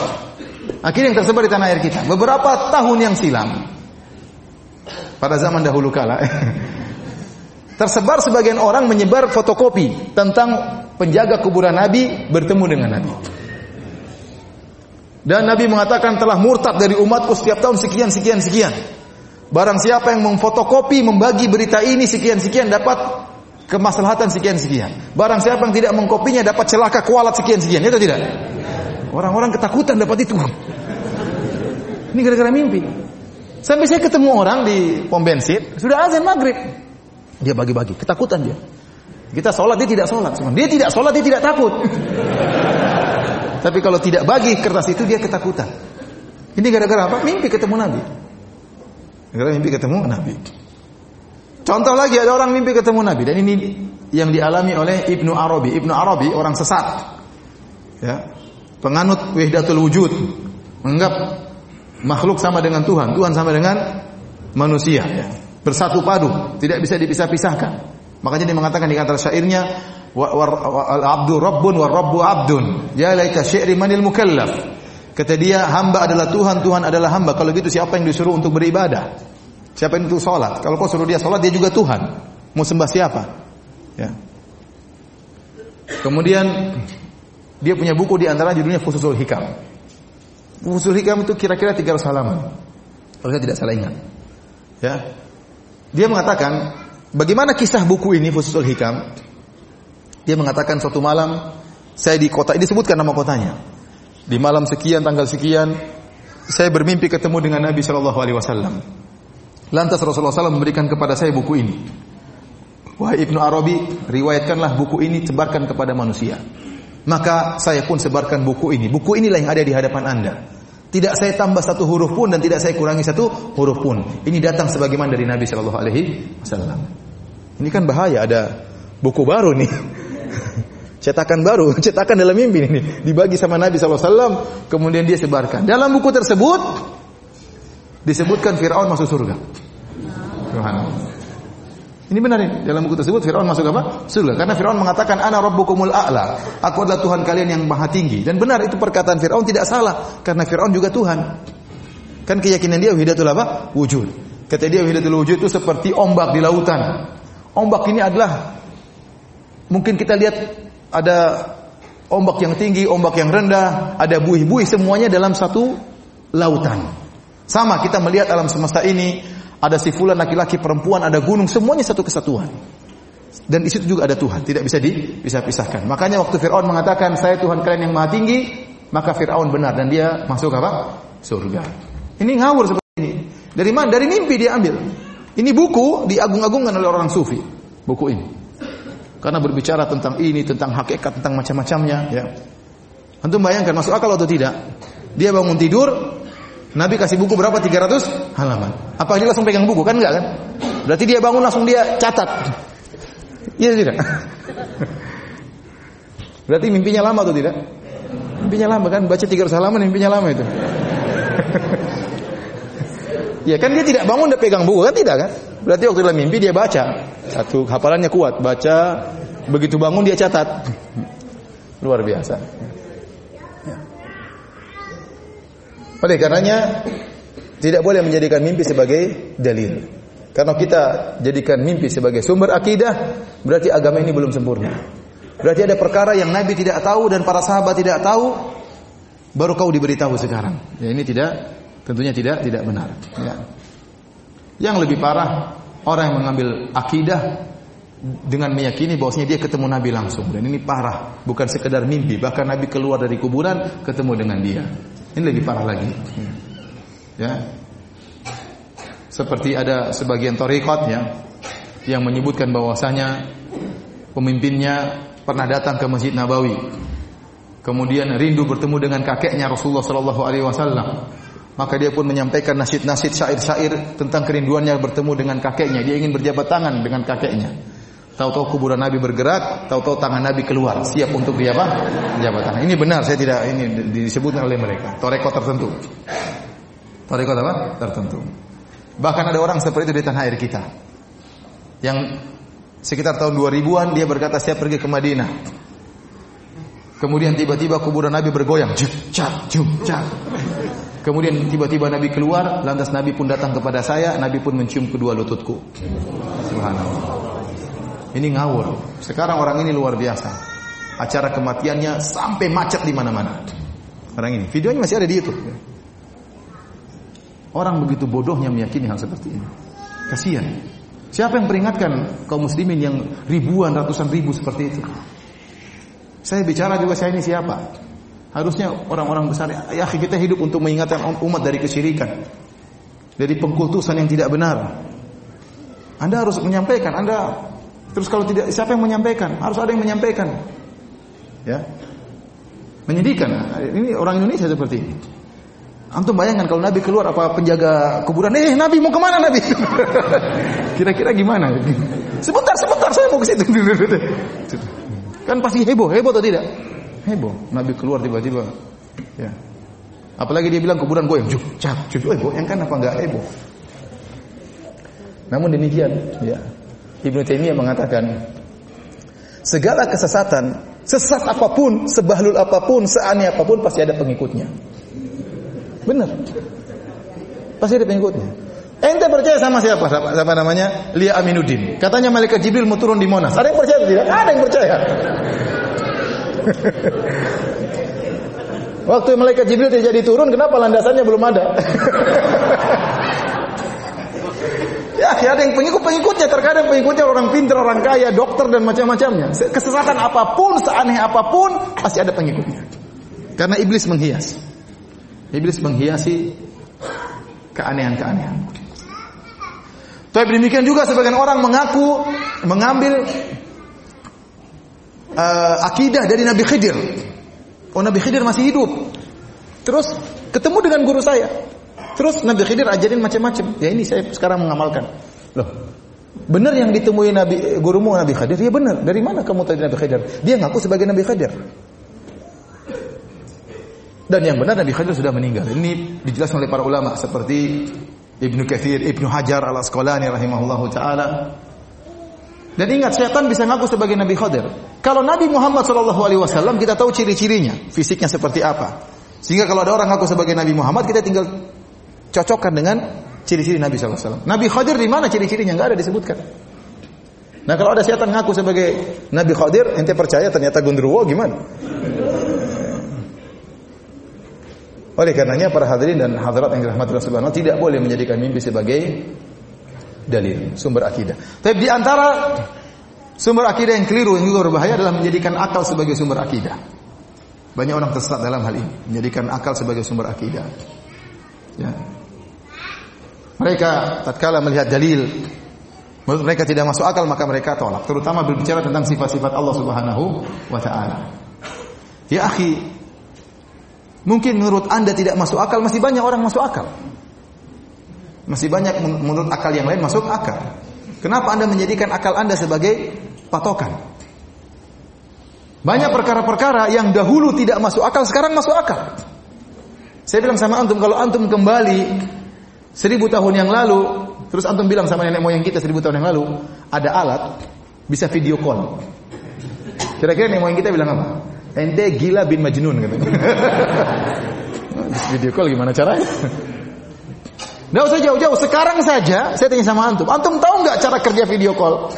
akhirnya yang tersebar di tanah air kita. Beberapa tahun yang silam, pada zaman dahulu kala, tersebar sebagian orang menyebar fotokopi tentang penjaga kuburan Nabi bertemu dengan Nabi. Dan Nabi mengatakan telah murtad dari umatku setiap tahun sekian sekian sekian. Barang siapa yang memfotokopi membagi berita ini sekian sekian dapat kemaslahatan sekian sekian. Barang siapa yang tidak mengkopinya dapat celaka kualat sekian sekian. Itu tidak? Orang-orang ketakutan dapat itu. Ini gara-gara mimpi. Sampai saya ketemu orang di pom bensin, sudah azan maghrib. Dia bagi-bagi, ketakutan dia. Kita sholat, dia tidak sholat. Dia tidak sholat, dia tidak takut. Tapi kalau tidak bagi kertas itu, dia ketakutan. Ini gara-gara apa? Mimpi ketemu Nabi. Gara-gara mimpi ketemu Nabi. Contoh lagi, ada orang mimpi ketemu Nabi. Dan ini yang dialami oleh Ibnu Arabi. Ibnu Arabi, orang sesat. Ya, penganut wahdatul wujud. Menganggap makhluk sama dengan Tuhan. Tuhan sama dengan manusia. Ya. Bersatu padu. Tidak bisa dipisah-pisahkan. Makanya dia mengatakan di antara syairnya al abdu rabbun wa rabbu abdun. Ya laika syi'ri manil mukallaf. Kata dia hamba adalah Tuhan, Tuhan adalah hamba. Kalau gitu siapa yang disuruh untuk beribadah? Siapa yang untuk sholat? Kalau kau suruh dia sholat, dia juga Tuhan. Mau sembah siapa? Ya. Kemudian dia punya buku di antara judulnya Fususul Hikam. Fususul Hikam itu kira-kira 300 halaman. Kalau saya tidak salah ingat. Ya. Dia mengatakan Bagaimana kisah buku ini Fususul Hikam? Dia mengatakan suatu malam saya di kota ini disebutkan nama kotanya. Di malam sekian tanggal sekian saya bermimpi ketemu dengan Nabi Shallallahu alaihi wasallam. Lantas Rasulullah SAW memberikan kepada saya buku ini. Wahai Ibnu Arabi, riwayatkanlah buku ini sebarkan kepada manusia. Maka saya pun sebarkan buku ini. Buku inilah yang ada di hadapan Anda. Tidak saya tambah satu huruf pun dan tidak saya kurangi satu huruf pun. Ini datang sebagaimana dari Nabi Shallallahu Alaihi Wasallam. Ini kan bahaya ada buku baru nih. cetakan baru, cetakan dalam mimpi ini dibagi sama Nabi SAW, kemudian dia sebarkan. Dalam buku tersebut disebutkan Fir'aun masuk surga. Ini benar ini. Dalam buku tersebut Firaun masuk apa? Surga. Karena Firaun mengatakan ana rabbukumul a'la. Aku adalah Tuhan kalian yang maha tinggi. Dan benar itu perkataan Firaun tidak salah karena Firaun juga Tuhan. Kan keyakinan dia wahidatul apa? Wujud. Kata dia wahidatul wujud itu seperti ombak di lautan. Ombak ini adalah mungkin kita lihat ada ombak yang tinggi, ombak yang rendah, ada buih-buih semuanya dalam satu lautan. Sama kita melihat alam semesta ini ada si fulan laki-laki, perempuan, ada gunung, semuanya satu kesatuan. Dan di situ juga ada Tuhan, tidak bisa dipisah-pisahkan. Makanya waktu Firaun mengatakan saya Tuhan kalian yang maha tinggi, maka Firaun benar dan dia masuk apa? Surga. Ini ngawur seperti ini. Dari mana? Dari mimpi dia ambil. Ini buku diagung-agungkan oleh orang sufi. Buku ini. Karena berbicara tentang ini, tentang hakikat, tentang macam-macamnya, ya. Antum bayangkan masuk akal atau tidak? Dia bangun tidur, Nabi kasih buku berapa? 300 halaman. Apa dia langsung pegang buku? Kan enggak kan? Berarti dia bangun langsung dia catat. Iya tidak? Berarti mimpinya lama atau tidak? Mimpinya lama kan? Baca 300 halaman mimpinya lama itu. ya kan dia tidak bangun dia pegang buku kan tidak kan? Berarti waktu dalam mimpi dia baca. Satu hafalannya kuat, baca begitu bangun dia catat. Luar biasa. Ya. Oleh karenanya tidak boleh menjadikan mimpi sebagai dalil. Karena kita jadikan mimpi sebagai sumber akidah, berarti agama ini belum sempurna. Berarti ada perkara yang Nabi tidak tahu dan para sahabat tidak tahu, baru kau diberitahu sekarang. Ya ini tidak, tentunya tidak tidak benar. Ya. Yang lebih parah orang yang mengambil akidah dengan meyakini bahwasanya dia ketemu Nabi langsung dan ini parah, bukan sekedar mimpi, bahkan Nabi keluar dari kuburan ketemu dengan dia. Ini lebih parah lagi. Ya. Seperti ada sebagian torikot ya yang menyebutkan bahwasanya pemimpinnya pernah datang ke Masjid Nabawi. Kemudian rindu bertemu dengan kakeknya Rasulullah sallallahu alaihi wasallam. Maka dia pun menyampaikan nasid-nasid syair-syair tentang kerinduannya bertemu dengan kakeknya. Dia ingin berjabat tangan dengan kakeknya. Tahu-tahu kuburan Nabi bergerak, tahu-tahu tangan Nabi keluar, siap untuk dia apa? Berjabat tangan. Ini benar, saya tidak ini disebutkan oleh mereka. Toreko tertentu. Toreko apa? Tertentu. Bahkan ada orang seperti itu di tanah air kita. Yang sekitar tahun 2000-an dia berkata saya pergi ke Madinah. Kemudian tiba-tiba kuburan Nabi bergoyang, juk cak. Kemudian tiba-tiba Nabi keluar, lantas Nabi pun datang kepada saya, Nabi pun mencium kedua lututku. Subhanallah. Ini ngawur. Sekarang orang ini luar biasa. Acara kematiannya sampai macet di mana-mana. Orang ini, videonya masih ada di YouTube. Orang begitu bodohnya meyakini hal seperti ini. Kasihan. Siapa yang peringatkan kaum muslimin yang ribuan, ratusan ribu seperti itu? Saya bicara juga saya ini siapa? Harusnya orang-orang besar, ya kita hidup untuk mengingatkan umat dari kesyirikan. Dari pengkultusan yang tidak benar. Anda harus menyampaikan, Anda terus kalau tidak siapa yang menyampaikan? Harus ada yang menyampaikan. Ya. Menyedihkan. Ini orang Indonesia seperti ini. Antum bayangkan kalau Nabi keluar apa penjaga kuburan, "Eh, Nabi mau ke mana Nabi?" Kira-kira gimana? Sebentar, sebentar, saya mau ke situ. kan pasti heboh, heboh atau tidak? Heboh. Nabi keluar tiba-tiba. Ya. Apalagi dia bilang kuburan goyang, juk, cak, juk, heboh. Yang kan apa enggak heboh? Namun demikian, ya. Ibnu Taimiyah mengatakan, segala kesesatan, sesat apa pun, sebahlul apa pun, seaneh apa pun pasti ada pengikutnya. Benar. Pasti ada pengikutnya. Ente percaya sama siapa? Siapa namanya? Lia Aminuddin. Katanya malaikat Jibril mau turun di Monas. Ada yang percaya tidak? Ada yang percaya. Waktu malaikat Jibril tidak jadi turun, kenapa landasannya belum ada? ya, ada yang pengikut-pengikutnya. Terkadang pengikutnya orang pintar, orang kaya, dokter dan macam-macamnya. Kesesatan apa pun, seaneh apa pun, pasti ada pengikutnya. Karena iblis menghias. Iblis menghiasi keanehan-keanehan. Tapi demikian juga sebagian orang mengaku mengambil uh, akidah dari Nabi Khidir. Oh Nabi Khidir masih hidup. Terus ketemu dengan guru saya. Terus Nabi Khidir ajarin macam-macam. Ya ini saya sekarang mengamalkan. Loh, benar yang ditemui Nabi gurumu Nabi Khidir? Ya benar. Dari mana kamu tadi Nabi Khidir? Dia ngaku sebagai Nabi Khidir. Dan yang benar Nabi Khidir sudah meninggal. Ini dijelaskan oleh para ulama seperti Ibnu Katsir, Ibnu Hajar Al Asqalani rahimahullahu taala. Dan ingat setan bisa ngaku sebagai Nabi Khidir. Kalau Nabi Muhammad sallallahu alaihi wasallam kita tahu ciri-cirinya, fisiknya seperti apa. Sehingga kalau ada orang ngaku sebagai Nabi Muhammad kita tinggal cocokkan dengan ciri-ciri Nabi wasallam. Nabi Khidir di mana ciri-cirinya enggak ada disebutkan. Nah kalau ada setan ngaku sebagai Nabi Khidir, ente percaya ternyata gundurwo gimana? Oleh karenanya para hadirin dan hadirat yang dirahmati Allah Subhanahu tidak boleh menjadikan mimpi sebagai dalil, sumber akidah. Tapi di antara sumber akidah yang keliru yang juga berbahaya adalah menjadikan akal sebagai sumber akidah. Banyak orang tersesat dalam hal ini, menjadikan akal sebagai sumber akidah. Ya. Mereka tatkala melihat dalil mereka tidak masuk akal maka mereka tolak, terutama berbicara tentang sifat-sifat Allah Subhanahu wa taala. Ya akhi, Mungkin menurut Anda tidak masuk akal, masih banyak orang masuk akal. Masih banyak menurut akal yang lain masuk akal. Kenapa Anda menjadikan akal Anda sebagai patokan? Banyak perkara-perkara yang dahulu tidak masuk akal, sekarang masuk akal. Saya bilang sama antum, kalau antum kembali seribu tahun yang lalu, terus antum bilang sama nenek moyang kita seribu tahun yang lalu, ada alat bisa video call. Kira-kira nenek moyang kita bilang apa? Ente gila bin Majnun gitu. video call gimana caranya? Nggak usah jauh-jauh. Sekarang saja saya tanya sama antum. Antum tahu nggak cara kerja video call?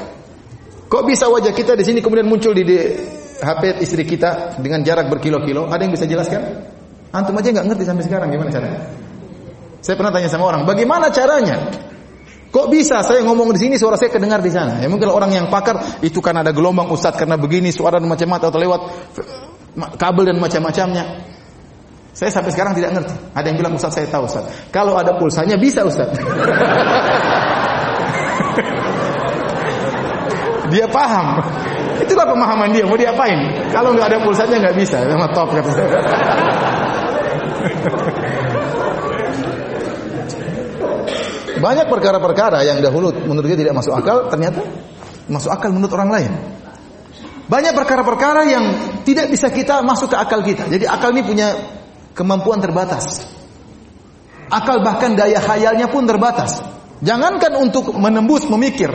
Kok bisa wajah kita di sini kemudian muncul di, di HP istri kita dengan jarak berkilo-kilo? Ada yang bisa jelaskan? Antum aja nggak ngerti sampai sekarang gimana caranya? Saya pernah tanya sama orang, bagaimana caranya? Kok bisa saya ngomong di sini suara saya kedengar di sana? Ya mungkin orang yang pakar itu kan ada gelombang ustadz karena begini suara dan macam-macam atau lewat kabel dan macam-macamnya. Saya sampai sekarang tidak ngerti. Ada yang bilang ustadz saya tahu ustadz. Kalau ada pulsanya bisa ustadz. dia paham. Itulah pemahaman dia. Mau diapain? Kalau nggak ada pulsanya nggak bisa. Memang top kata saya. Banyak perkara-perkara yang dahulu menurut dia tidak masuk akal, ternyata masuk akal menurut orang lain. Banyak perkara-perkara yang tidak bisa kita masuk ke akal kita. Jadi akal ini punya kemampuan terbatas. Akal bahkan daya khayalnya pun terbatas. Jangankan untuk menembus memikir,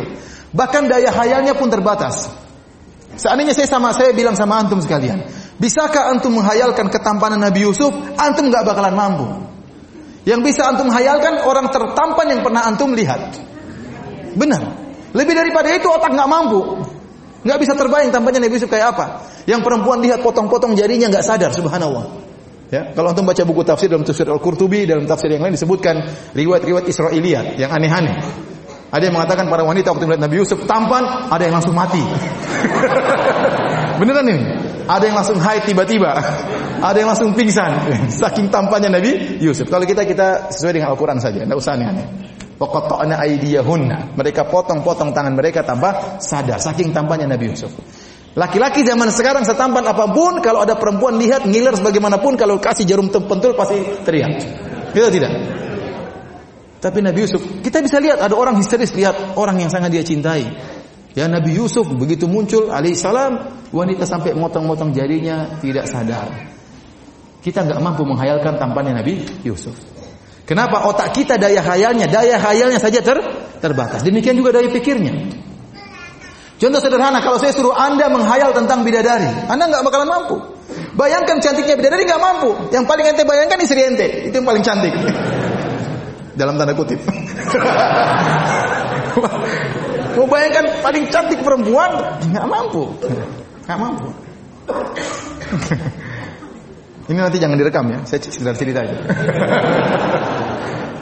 bahkan daya khayalnya pun terbatas. Seandainya saya sama saya bilang sama antum sekalian, bisakah antum menghayalkan ketampanan Nabi Yusuf? Antum nggak bakalan mampu. Yang bisa antum hayalkan orang tertampan yang pernah antum lihat. Benar. Lebih daripada itu otak nggak mampu. Nggak bisa terbayang tampaknya Nabi Yusuf kayak apa. Yang perempuan lihat potong-potong jarinya nggak sadar, subhanallah. Ya, kalau antum baca buku tafsir dalam tafsir Al-Qurtubi, dalam tafsir yang lain disebutkan riwayat-riwayat Israiliyat yang aneh-aneh. Ada yang mengatakan para wanita waktu melihat Nabi Yusuf tampan, ada yang langsung mati. Beneran ini? Ada yang langsung haid tiba-tiba. Ada yang langsung pingsan. Saking tampannya Nabi Yusuf. Kalau kita kita sesuai dengan Al-Quran saja. Tidak usah aneh-aneh. Pokoknya aidiyahunna. Mereka potong-potong tangan mereka tanpa sadar. Saking tampannya Nabi Yusuf. Laki-laki zaman sekarang setampan apa pun, kalau ada perempuan lihat ngiler sebagaimanapun, kalau kasih jarum pentul pasti teriak. Kita tidak. Tapi Nabi Yusuf, kita bisa lihat ada orang histeris lihat orang yang sangat dia cintai. Ya Nabi Yusuf begitu muncul alaihissalam wanita sampai motong-motong jarinya tidak sadar. Kita nggak mampu menghayalkan tampannya Nabi Yusuf. Kenapa otak kita daya hayalnya, daya hayalnya saja ter terbatas. Demikian juga daya pikirnya. Contoh sederhana, kalau saya suruh Anda menghayal tentang bidadari, Anda nggak bakalan mampu. Bayangkan cantiknya bidadari nggak mampu. Yang paling ente bayangkan istri ente, itu yang paling cantik. Dalam tanda kutip. Mau bayangkan paling cantik perempuan nggak mampu, nggak mampu. Ini nanti jangan direkam ya, saya sekedar cerita aja.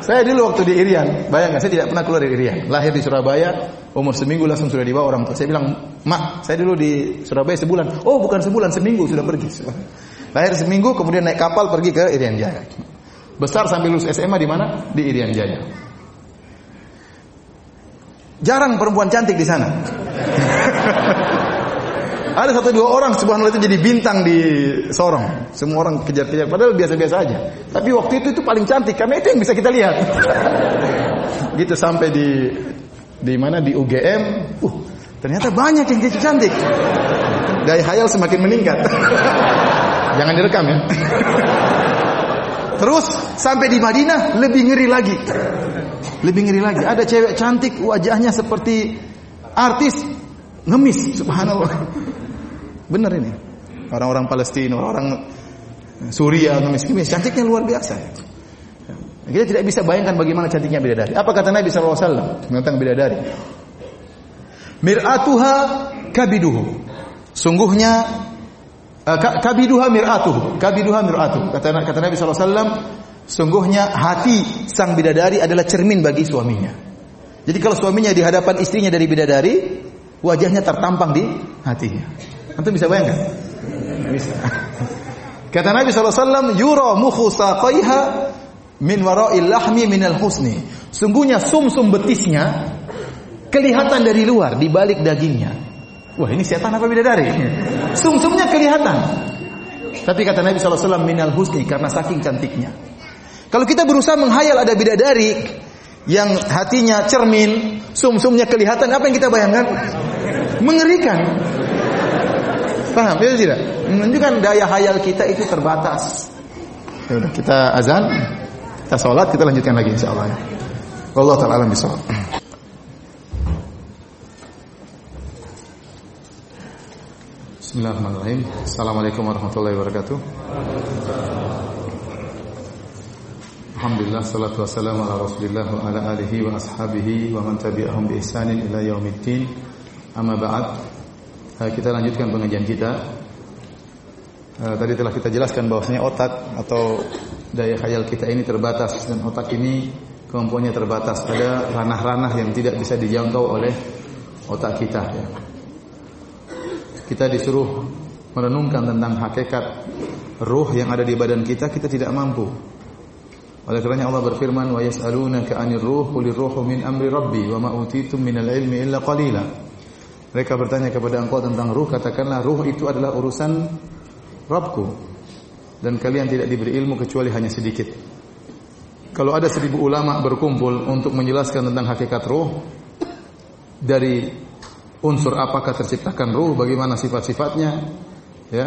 saya dulu waktu di Irian, bayangkan saya tidak pernah keluar dari Irian. Lahir di Surabaya, umur seminggu langsung sudah dibawa orang tua. Saya bilang, mak, saya dulu di Surabaya sebulan. Oh bukan sebulan, seminggu sudah pergi. Lahir seminggu, kemudian naik kapal pergi ke Irian Jaya. Besar sambil lulus SMA di mana? Di Irian Jaya. Jarang perempuan cantik di sana. Ada satu dua orang subhanallah itu jadi bintang di Sorong. Semua orang kejar-kejar padahal biasa-biasa aja. Tapi waktu itu itu paling cantik karena itu yang bisa kita lihat. gitu sampai di di mana di UGM, uh ternyata banyak yang gitu cantik. Daya hayal semakin meningkat. Jangan direkam ya. Terus sampai di Madinah lebih ngeri lagi. Lebih ngeri lagi. Ada cewek cantik wajahnya seperti artis ngemis subhanallah. Benar ini. Orang-orang Palestina, orang-orang Suria ngemis-ngemis cantiknya luar biasa. Kita tidak bisa bayangkan bagaimana cantiknya bidadari. Apa kata Nabi SAW tentang bidadari? Mir'atuha kabiduhu. Sungguhnya uh, kabiduha mir'atuhu. Kabiduha mir'atuhu. Kata, kata Nabi SAW, sungguhnya hati sang bidadari adalah cermin bagi suaminya. Jadi kalau suaminya di hadapan istrinya dari bidadari, wajahnya tertampang di hatinya. Antum bisa bayangkan? Bisa. Kata Nabi SAW, Yura mukhu min wara'il lahmi minal husni. Sungguhnya sum-sum betisnya kelihatan dari luar, di balik dagingnya. Wah ini setan apa bidadari? Sum-sumnya kelihatan. Tapi kata Nabi SAW minal husni karena saking cantiknya. Kalau kita berusaha menghayal ada bidadari yang hatinya cermin, sumsumnya kelihatan, apa yang kita bayangkan? Mengerikan. Paham? Ya tidak? Menunjukkan daya hayal kita itu terbatas. Ya udah, kita azan, kita sholat, kita lanjutkan lagi insya Allah. Allah taala alam bisawab. Bismillahirrahmanirrahim. Assalamualaikum warahmatullahi wabarakatuh. Alhamdulillah salatu wassalamu ala Rasulillah wa ala alihi wa ashabihi wa man tabi'ahum bi ihsanin ila yaumiddin. Amma ba'd. Kita lanjutkan pengajian kita. Tadi telah kita jelaskan bahwasanya otak atau daya khayal kita ini terbatas dan otak ini kemampuannya terbatas. Ada ranah-ranah yang tidak bisa dijangkau oleh otak kita ya kita disuruh merenungkan tentang hakikat ruh yang ada di badan kita, kita tidak mampu. Oleh kerana Allah berfirman, "Wa yas'alunaka 'anir ruh, qulir ruhu min amri rabbi wa ma utitum minal ilmi illa qalila." Mereka bertanya kepada engkau tentang ruh, katakanlah ruh itu adalah urusan Rabbku dan kalian tidak diberi ilmu kecuali hanya sedikit. Kalau ada seribu ulama berkumpul untuk menjelaskan tentang hakikat ruh dari unsur apakah terciptakan ruh, bagaimana sifat-sifatnya, ya,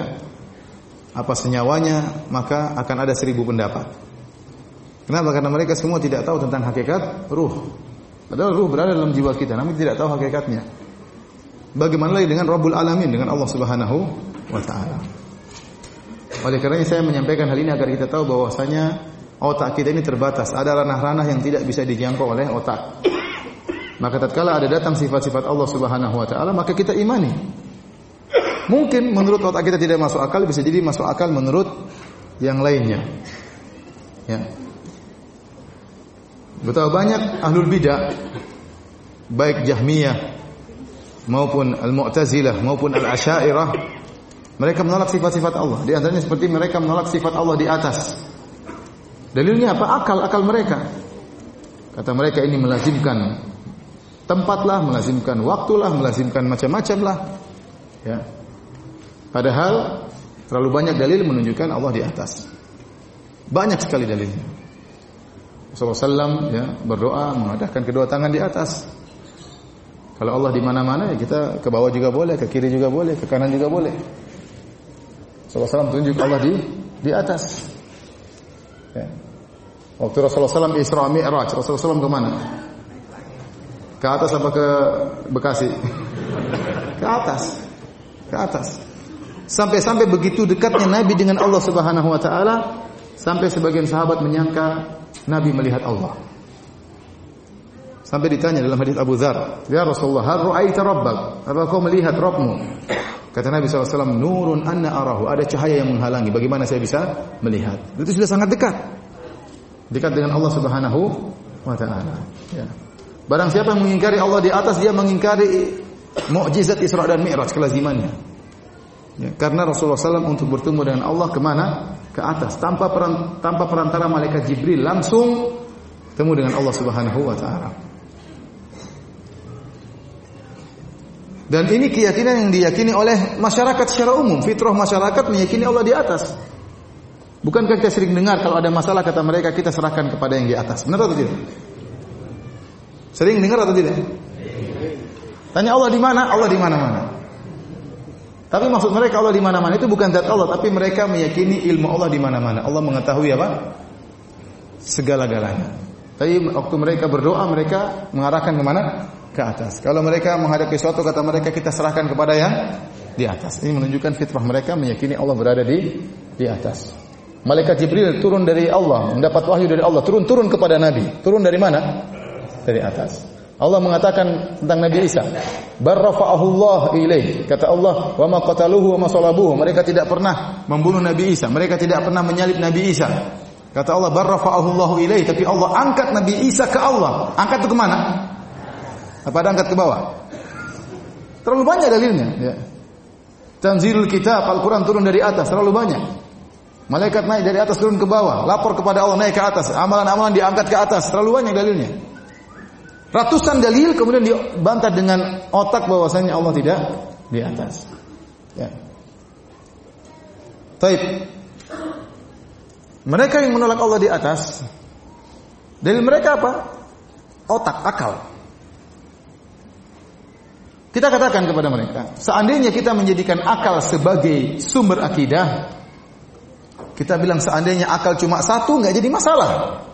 apa senyawanya, maka akan ada seribu pendapat. Kenapa? Karena mereka semua tidak tahu tentang hakikat ruh. Padahal ruh berada dalam jiwa kita, namun tidak tahu hakikatnya. Bagaimana lagi dengan Rabbul Alamin, dengan Allah Subhanahu wa taala. Oleh karena saya menyampaikan hal ini agar kita tahu bahwasanya otak kita ini terbatas, ada ranah-ranah yang tidak bisa dijangkau oleh otak. Maka tatkala ada datang sifat-sifat Allah Subhanahu wa taala, maka kita imani. Mungkin menurut otak kita tidak masuk akal, bisa jadi masuk akal menurut yang lainnya. Ya. Betapa banyak ahlul bidah baik Jahmiyah maupun Al-Mu'tazilah maupun Al-Asy'ariyah mereka menolak sifat-sifat Allah. Di antaranya seperti mereka menolak sifat Allah di atas. Dalilnya apa? Akal-akal mereka. Kata mereka ini melazimkan tempatlah, melazimkan waktulah, melazimkan macam-macam lah. Ya. Padahal terlalu banyak dalil menunjukkan Allah di atas. Banyak sekali dalilnya. SAW ya, berdoa mengadakan kedua tangan di atas. Kalau Allah di mana-mana ya kita ke bawah juga boleh, ke kiri juga boleh, ke kanan juga boleh. SAW tunjuk Allah di di atas. Ya. Waktu Rasulullah SAW Isra Mi'raj, Rasulullah SAW kemana? Ke atas apa ke Bekasi? Ke atas. Ke atas. Sampai-sampai begitu dekatnya Nabi dengan Allah Subhanahu wa taala sampai sebagian sahabat menyangka Nabi melihat Allah. Sampai ditanya dalam hadis Abu Dzar, "Ya Rasulullah, hal ra'aita rabbak? Apa kau melihat Rabbmu?" Kata Nabi SAW, Nurun anna arahu. Ada cahaya yang menghalangi. Bagaimana saya bisa melihat? Itu sudah sangat dekat. Dekat dengan Allah Subhanahu wa taala. Ya. Barang siapa yang mengingkari Allah di atas, dia mengingkari mukjizat Isra dan Mi'raj kelazimannya. Ya, karena Rasulullah SAW untuk bertemu dengan Allah kemana? Ke atas, tanpa peran, tanpa perantara malaikat Jibril langsung temu dengan Allah Subhanahu Wa Taala. Dan ini keyakinan yang diyakini oleh masyarakat secara umum. Fitrah masyarakat meyakini Allah di atas. Bukankah kita sering dengar kalau ada masalah kata mereka kita serahkan kepada yang di atas. Benar atau tidak? Sering dengar atau tidak? Tanya Allah di mana? Allah di mana-mana. Tapi maksud mereka Allah di mana-mana itu bukan zat Allah, tapi mereka meyakini ilmu Allah di mana-mana. Allah mengetahui apa? Segala-galanya. Tapi waktu mereka berdoa, mereka mengarahkan ke mana? Ke atas. Kalau mereka menghadapi suatu kata mereka kita serahkan kepada yang di atas. Ini menunjukkan fitrah mereka meyakini Allah berada di di atas. Malaikat Jibril turun dari Allah, mendapat wahyu dari Allah, turun-turun kepada Nabi. Turun dari mana? Dari atas. Allah mengatakan tentang Nabi Isa, "Barrafa'ahullah ilaih." Kata Allah, "Wa ma qataluhu wa ma salabuhu." Mereka tidak pernah membunuh Nabi Isa, mereka tidak pernah menyalib Nabi Isa. Kata Allah, "Barrafa'ahullahu ilaih." Tapi Allah angkat Nabi Isa ke Allah. Angkat itu ke mana? Apa ada angkat ke bawah? Terlalu banyak dalilnya, ya. Tanzilul kitab, Al-Quran turun dari atas, terlalu banyak. Malaikat naik dari atas turun ke bawah, lapor kepada Allah naik ke atas, amalan-amalan diangkat ke atas, terlalu banyak dalilnya. Ratusan dalil kemudian dibantah dengan otak bahwasanya Allah tidak di atas. Ya. Taib. Mereka yang menolak Allah di atas, dari mereka apa? Otak, akal. Kita katakan kepada mereka, seandainya kita menjadikan akal sebagai sumber akidah, kita bilang seandainya akal cuma satu nggak jadi masalah.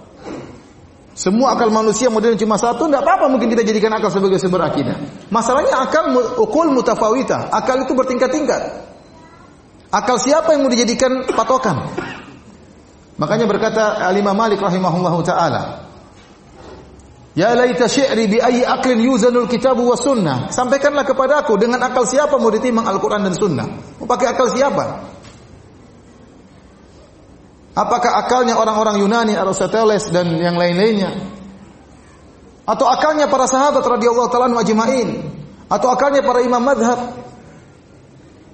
Semua akal manusia modelnya cuma satu, tidak apa-apa mungkin kita jadikan akal sebagai sumber akidah. Masalahnya akal ukul mutafawita, akal itu bertingkat-tingkat. Akal siapa yang mau dijadikan patokan? Makanya berkata Al-Imam Malik rahimahullahu taala, Ya laita syi'ri bi ayyi aqlin yuzanul kitab wa sunnah. Sampaikanlah kepada aku dengan akal siapa mau ditimbang Al-Qur'an dan sunnah? Mau pakai akal siapa? Apakah akalnya orang-orang Yunani, Aristoteles dan yang lain-lainnya? Atau akalnya para sahabat radhiyallahu taala ajma'in? Atau akalnya para imam madhab?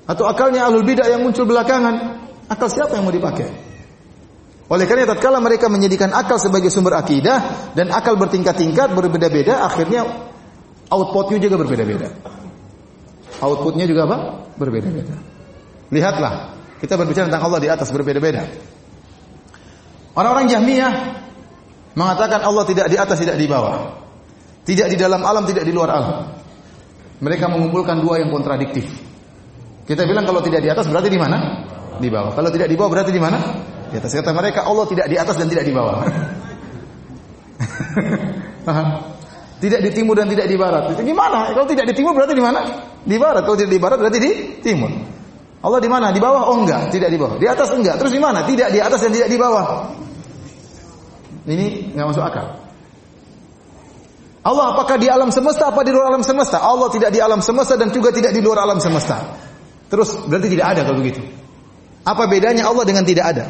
Atau akalnya ahlul bidah yang muncul belakangan? Akal siapa yang mau dipakai? Oleh karena tatkala mereka menjadikan akal sebagai sumber akidah dan akal bertingkat-tingkat berbeda-beda, akhirnya outputnya juga berbeda-beda. Outputnya juga apa? Berbeda-beda. Lihatlah, kita berbicara tentang Allah di atas berbeda-beda. Orang-orang Jahmiyah mengatakan Allah tidak di atas, tidak di bawah. Tidak di dalam alam, tidak di luar alam. Mereka mengumpulkan dua yang kontradiktif. Kita bilang kalau tidak di atas berarti di mana? Di bawah. Kalau tidak di bawah berarti di mana? Di atas kata mereka Allah tidak di atas dan tidak di bawah. tidak di timur dan tidak di barat. Itu gimana? Kalau tidak di timur berarti di mana? Di barat. Kalau tidak di barat berarti di timur. Allah di mana? Di bawah? Oh enggak, tidak di bawah. Di atas enggak. Terus di mana? Tidak di atas dan tidak di bawah. Ini enggak masuk akal. Allah apakah di alam semesta apa di luar alam semesta? Allah tidak di alam semesta dan juga tidak di luar alam semesta. Terus berarti tidak ada kalau begitu. Apa bedanya Allah dengan tidak ada?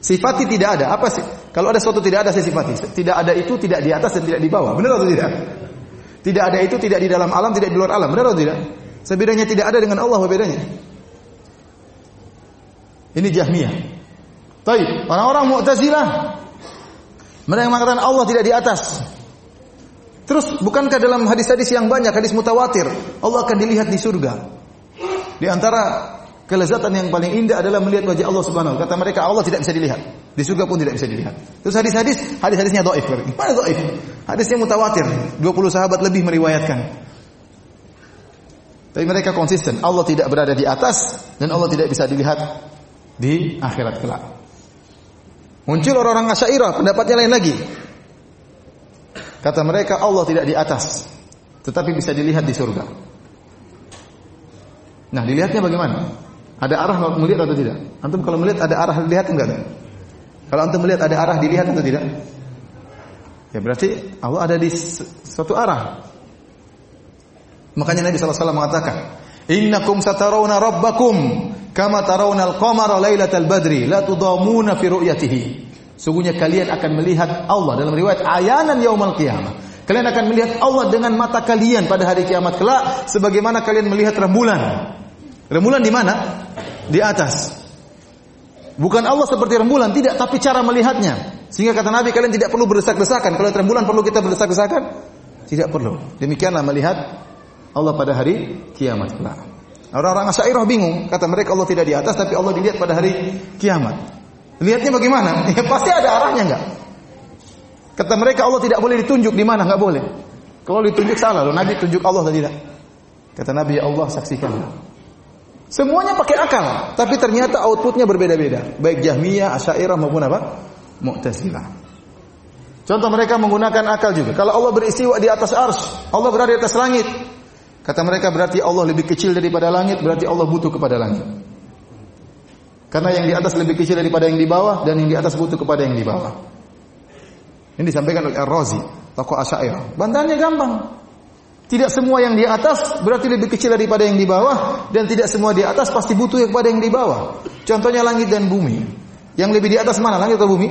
Sifati tidak ada. Apa sih? Kalau ada sesuatu tidak ada saya sifati. Tidak ada itu tidak di atas dan tidak di bawah. Benar atau tidak? Tidak ada itu tidak di dalam alam, tidak di luar alam. Benar atau tidak? Sebedanya tidak ada dengan Allah, apa bedanya? Ini Jahmiyah. Baik, orang-orang Mu'tazilah mereka mengatakan Allah tidak di atas. Terus bukankah dalam hadis-hadis yang banyak, hadis mutawatir, Allah akan dilihat di surga. Di antara Kelezatan yang paling indah adalah melihat wajah Allah Subhanahu Kata mereka Allah tidak bisa dilihat. Di surga pun tidak bisa dilihat. Terus hadis-hadis, hadis-hadisnya dhaif. Mana dhaif? Hadisnya mutawatir. 20 sahabat lebih meriwayatkan. Tapi mereka konsisten. Allah tidak berada di atas dan Allah tidak bisa dilihat di akhirat kelak. Muncul orang-orang Asy'ariyah, pendapatnya lain lagi. Kata mereka Allah tidak di atas, tetapi bisa dilihat di surga. Nah, dilihatnya bagaimana? Ada arah melihat atau tidak? Antum kalau melihat ada arah dilihat enggak? Kalau antum melihat ada arah dilihat atau tidak? Ya berarti Allah ada di suatu arah. Makanya Nabi SAW mengatakan, Innakum satarawna rabbakum kama tarawna al-qamara lailatal badri la tudamuna fi ru'yatihi. Sungguhnya kalian akan melihat Allah dalam riwayat ayanan yaumal qiyamah. Kalian akan melihat Allah dengan mata kalian pada hari kiamat kelak sebagaimana kalian melihat rembulan. Rembulan di mana? Di atas. Bukan Allah seperti rembulan, tidak, tapi cara melihatnya. Sehingga kata Nabi kalian tidak perlu berdesak-desakan. Kalau rembulan perlu kita berdesak-desakan? Tidak perlu. Demikianlah melihat Allah pada hari kiamat kelak. Orang-orang Asy'ariyah bingung, kata mereka Allah tidak di atas tapi Allah dilihat pada hari kiamat. Lihatnya bagaimana? Ya pasti ada arahnya enggak? Kata mereka Allah tidak boleh ditunjuk di mana, enggak boleh. Kalau ditunjuk salah, loh Nabi tunjuk Allah atau tidak? Kata Nabi Allah saksikanlah. Semuanya pakai akal, tapi ternyata outputnya berbeda-beda. Baik Jahmiyah, Asy'ariyah maupun apa? Mu'tazilah. Contoh mereka menggunakan akal juga. Kalau Allah beristiwa di atas ars, Allah berada di atas langit. Kata mereka berarti Allah lebih kecil daripada langit, berarti Allah butuh kepada langit. Karena yang di atas lebih kecil daripada yang di bawah dan yang di atas butuh kepada yang di bawah. Ini disampaikan oleh Ar-Razi, tokoh Asy'ariyah. Bantahannya gampang. Tidak semua yang di atas berarti lebih kecil daripada yang di bawah dan tidak semua di atas pasti butuh kepada yang di bawah. Contohnya langit dan bumi. Yang lebih di atas mana? Langit atau bumi?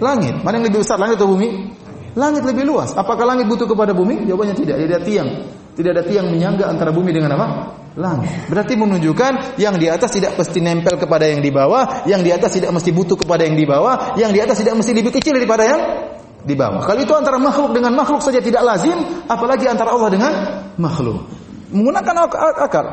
Langit. Mana yang lebih besar? Langit atau bumi? Langit lebih luas. Apakah langit butuh kepada bumi? Jawabannya tidak. Ada tiang. Tidak ada tiang menyangga antara bumi dengan apa? Langit. Berarti menunjukkan yang di atas tidak mesti nempel kepada yang di bawah, yang di atas tidak mesti butuh kepada yang di bawah, yang di atas tidak mesti lebih kecil daripada yang di bawah. Kalau itu antara makhluk dengan makhluk saja tidak lazim, apalagi antara Allah dengan makhluk. Menggunakan akal.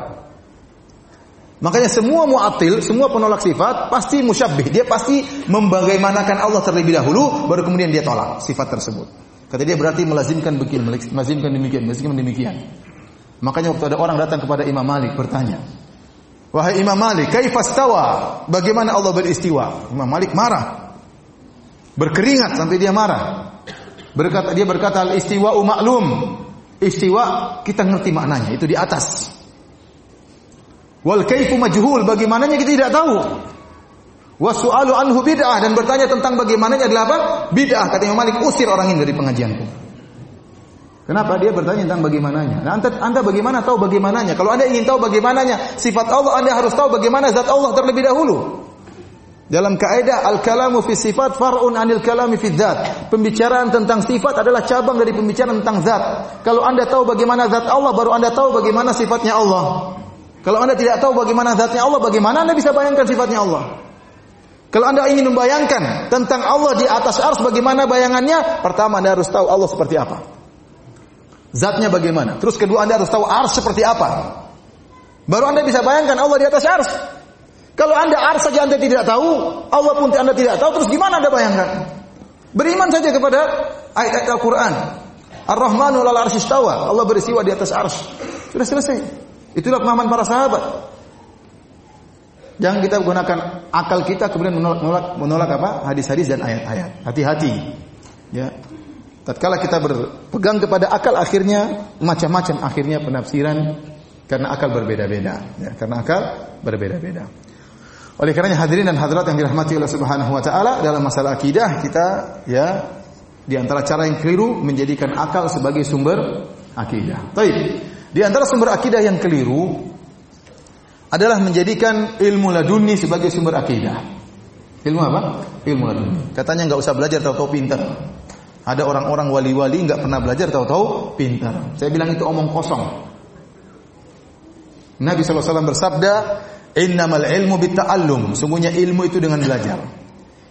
Makanya semua mu'attil, semua penolak sifat pasti musyabbih. Dia pasti membagaimanakan Allah terlebih dahulu baru kemudian dia tolak sifat tersebut. Kata dia berarti melazimkan begini, melazimkan demikian, melazimkan demikian. Makanya waktu ada orang datang kepada Imam Malik bertanya, "Wahai Imam Malik, kaifastawa? Bagaimana Allah beristiwa?" Imam Malik marah. Berkeringat sampai dia marah. Berkata dia berkata al-istiwa maklum. Istiwa kita ngerti maknanya, itu di atas. Wal kaifu majhul, bagaimananya kita tidak tahu. Wasu'alu anhu bid'ah dan bertanya tentang bagaimananya adalah apa? Bid'ah. Kata Imam Malik, usir orang ini dari pengajianku. Kenapa dia bertanya tentang bagaimananya? Nah, anda, anda bagaimana tahu bagaimananya? Kalau anda ingin tahu bagaimananya sifat Allah, anda harus tahu bagaimana zat Allah terlebih dahulu. Dalam kaidah al-kalamu fi sifat far'un anil kalami fi dzat. Pembicaraan tentang sifat adalah cabang dari pembicaraan tentang zat. Kalau Anda tahu bagaimana zat Allah, baru Anda tahu bagaimana sifatnya Allah. Kalau Anda tidak tahu bagaimana zatnya Allah, bagaimana Anda bisa bayangkan sifatnya Allah? Kalau Anda ingin membayangkan tentang Allah di atas ars bagaimana bayangannya, pertama Anda harus tahu Allah seperti apa. Zatnya bagaimana. Terus kedua Anda harus tahu ars seperti apa. Baru Anda bisa bayangkan Allah di atas ars. Kalau anda ars saja anda tidak tahu, Allah pun anda tidak tahu, terus gimana anda bayangkan? Beriman saja kepada ayat-ayat Al-Quran. Ar-Rahmanu lal arsyistawa. Allah berisiwa di atas ars. Sudah selesai. Itulah pemahaman para sahabat. Jangan kita gunakan akal kita kemudian menolak, menolak, menolak apa? Hadis-hadis dan ayat-ayat. Hati-hati. Ya. Tatkala kita berpegang kepada akal akhirnya macam-macam akhirnya penafsiran karena akal berbeda-beda ya, karena akal berbeda-beda. Oleh karenanya hadirin dan hadirat yang dirahmati Allah Subhanahu wa taala dalam masalah akidah kita ya di antara cara yang keliru menjadikan akal sebagai sumber akidah. Baik. Di antara sumber akidah yang keliru adalah menjadikan ilmu laduni sebagai sumber akidah. Ilmu apa? Ilmu laduni. Katanya nggak usah belajar tahu-tahu pintar. Ada orang-orang wali-wali nggak pernah belajar tahu-tahu pintar. Saya bilang itu omong kosong. Nabi SAW bersabda, Innamal ilmu bitta'allum. Sungguhnya ilmu itu dengan belajar.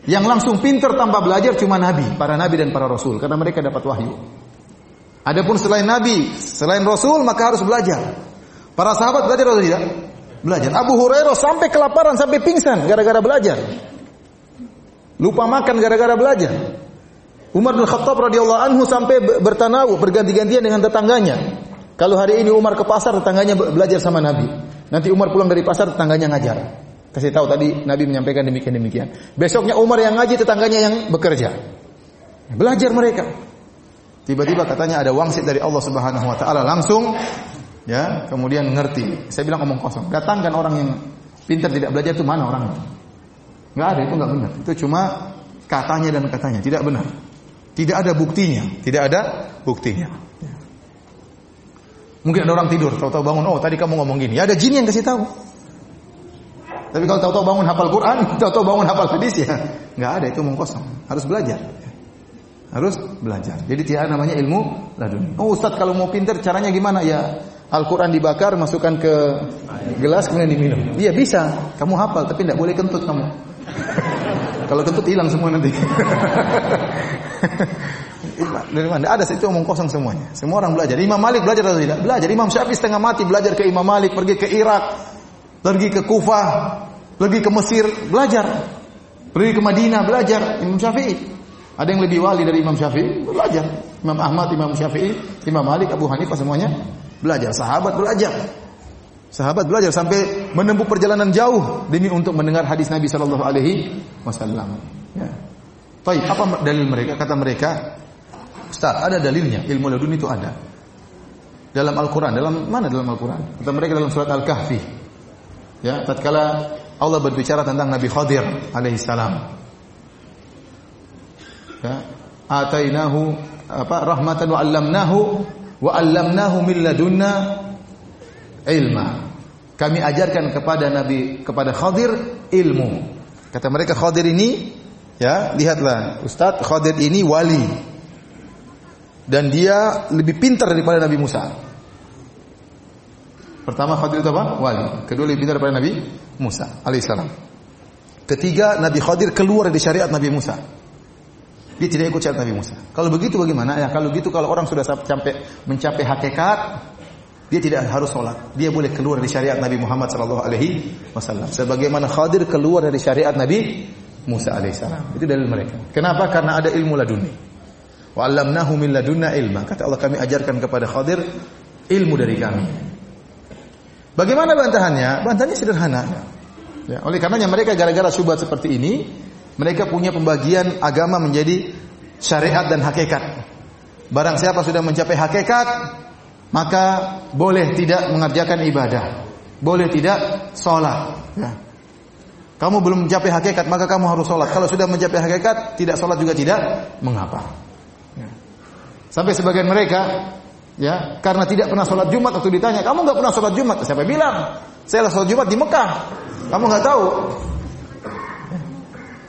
Yang langsung pinter tanpa belajar cuma nabi, para nabi dan para rasul karena mereka dapat wahyu. Adapun selain nabi, selain rasul maka harus belajar. Para sahabat belajar atau tidak? Belajar. Abu Hurairah sampai kelaparan, sampai pingsan gara-gara belajar. Lupa makan gara-gara belajar. Umar bin Khattab radhiyallahu anhu sampai bertanawu berganti-gantian dengan tetangganya. Kalau hari ini Umar ke pasar, tetangganya belajar sama Nabi. Nanti Umar pulang dari pasar tetangganya ngajar. Kasih tahu tadi Nabi menyampaikan demikian demikian. Besoknya Umar yang ngaji tetangganya yang bekerja. Belajar mereka. Tiba-tiba katanya ada wangsit dari Allah Subhanahu wa taala langsung ya, kemudian ngerti. Saya bilang omong kosong. Datangkan orang yang pintar tidak belajar itu mana orangnya? Enggak ada, itu enggak benar. Itu cuma katanya dan katanya, tidak benar. Tidak ada buktinya, tidak ada buktinya. Mungkin ada orang tidur, tahu-tahu bangun, oh tadi kamu ngomong gini. Ya ada jin yang kasih tahu. Tapi kalau tahu-tahu bangun hafal Quran, tahu-tahu bangun hafal hadis ya nggak ada itu omong kosong. Harus belajar. Harus belajar. Jadi tidak namanya ilmu laduni. Oh Ustaz kalau mau pinter caranya gimana? Ya Al-Quran dibakar, masukkan ke gelas kemudian diminum. Iya bisa. Kamu hafal tapi tidak boleh kentut kamu. kalau kentut hilang semua nanti. Dari mana? Ada itu omong kosong semuanya. Semua orang belajar. Imam Malik belajar atau tidak? Belajar. Imam Syafi'i setengah mati belajar ke Imam Malik, pergi ke Irak, pergi ke Kufah, pergi ke Mesir, belajar. Pergi ke Madinah, belajar. Imam Syafi'i. Ada yang lebih wali dari Imam Syafi'i? Belajar. Imam Ahmad, Imam Syafi'i, Imam Malik, Abu Hanifah semuanya belajar. Sahabat belajar. Sahabat belajar sampai menempuh perjalanan jauh demi untuk mendengar hadis Nabi Shallallahu Alaihi Wasallam. Ya. Taib, apa dalil mereka? Kata mereka, Ustaz, ada dalilnya. Ilmu laduni itu ada. Dalam Al-Quran. Dalam mana dalam Al-Quran? Kata mereka dalam surat Al-Kahfi. Ya, tatkala Allah berbicara tentang Nabi Khadir alaihissalam. Ya, atainahu apa rahmatan wa 'allamnahu wa 'allamnahu min ladunna ilma. Kami ajarkan kepada Nabi kepada Khadir ilmu. Kata mereka Khadir ini ya, lihatlah Ustaz Khadir ini wali dan dia lebih pintar daripada Nabi Musa. Pertama Khadir itu apa? Wali. Kedua lebih pintar daripada Nabi Musa alaihissalam. Ketiga Nabi Khadir keluar dari syariat Nabi Musa. Dia tidak ikut syariat Nabi Musa. Kalau begitu bagaimana? Ya kalau begitu kalau orang sudah sampai mencapai hakikat, Dia tidak harus sholat. Dia boleh keluar dari syariat Nabi Muhammad sallallahu alaihi wasallam. Sebagaimana Khadir keluar dari syariat Nabi Musa alaihissalam. Itu dalil mereka. Kenapa? Karena ada ilmu laduni. Wa 'allamnahu min ladunna ilma. Kata Allah kami ajarkan kepada Khadir ilmu dari kami. Bagaimana bantahannya? Bantahannya sederhana. Ya, oleh karenanya mereka gara-gara syubhat seperti ini, mereka punya pembagian agama menjadi syariat dan hakikat. Barang siapa sudah mencapai hakikat, maka boleh tidak mengerjakan ibadah, boleh tidak sholat. Ya. Kamu belum mencapai hakikat, maka kamu harus sholat. Kalau sudah mencapai hakikat, tidak sholat juga tidak mengapa. Ya. Sampai sebagian mereka, ya, karena tidak pernah sholat Jumat waktu ditanya, kamu nggak pernah sholat Jumat? Siapa bilang? Saya sholat Jumat di Mekah. Kamu nggak tahu.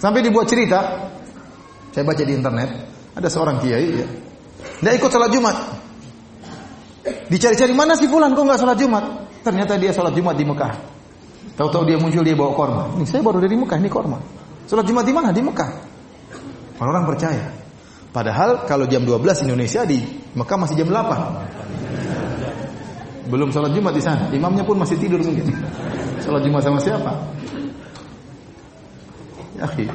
Sampai dibuat cerita, saya baca di internet, ada seorang kiai, ya, dia ikut sholat Jumat. Dicari-cari mana si fulan kok nggak sholat Jumat? Ternyata dia sholat Jumat di Mekah. Tahu-tahu dia muncul dia bawa korma. Ini saya baru dari Mekah ini korma. Sholat Jumat di mana? Di Mekah. Orang-orang percaya. Padahal kalau jam 12 Indonesia di Mekah masih jam 8. Belum sholat Jumat di sana. Imamnya pun masih tidur mungkin. Sholat Jumat sama siapa? Ya,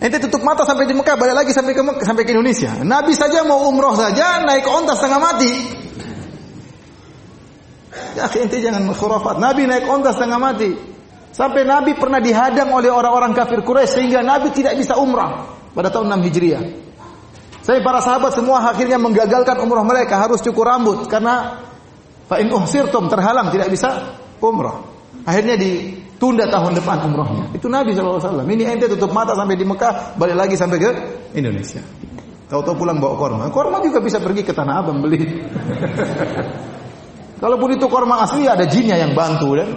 Ente tutup mata sampai di Mekah, balik lagi sampai ke Mekah, sampai ke Indonesia. Nabi saja mau umroh saja naik onta setengah mati. Ya, ente jangan khurafat. Nabi naik onta setengah mati. Sampai Nabi pernah dihadang oleh orang-orang kafir Quraisy sehingga Nabi tidak bisa umrah pada tahun 6 Hijriah. Saya para sahabat semua akhirnya menggagalkan umrah mereka harus cukur rambut karena fa in uhsirtum terhalang tidak bisa umrah. Akhirnya ditunda tahun depan umrohnya. Itu Nabi SAW. Ini ente tutup mata sampai di Mekah, balik lagi sampai ke Indonesia. Tahu-tahu pulang bawa korma. Korma juga bisa pergi ke Tanah Abang beli. Kalaupun itu korma asli ada jinnya yang bantu dan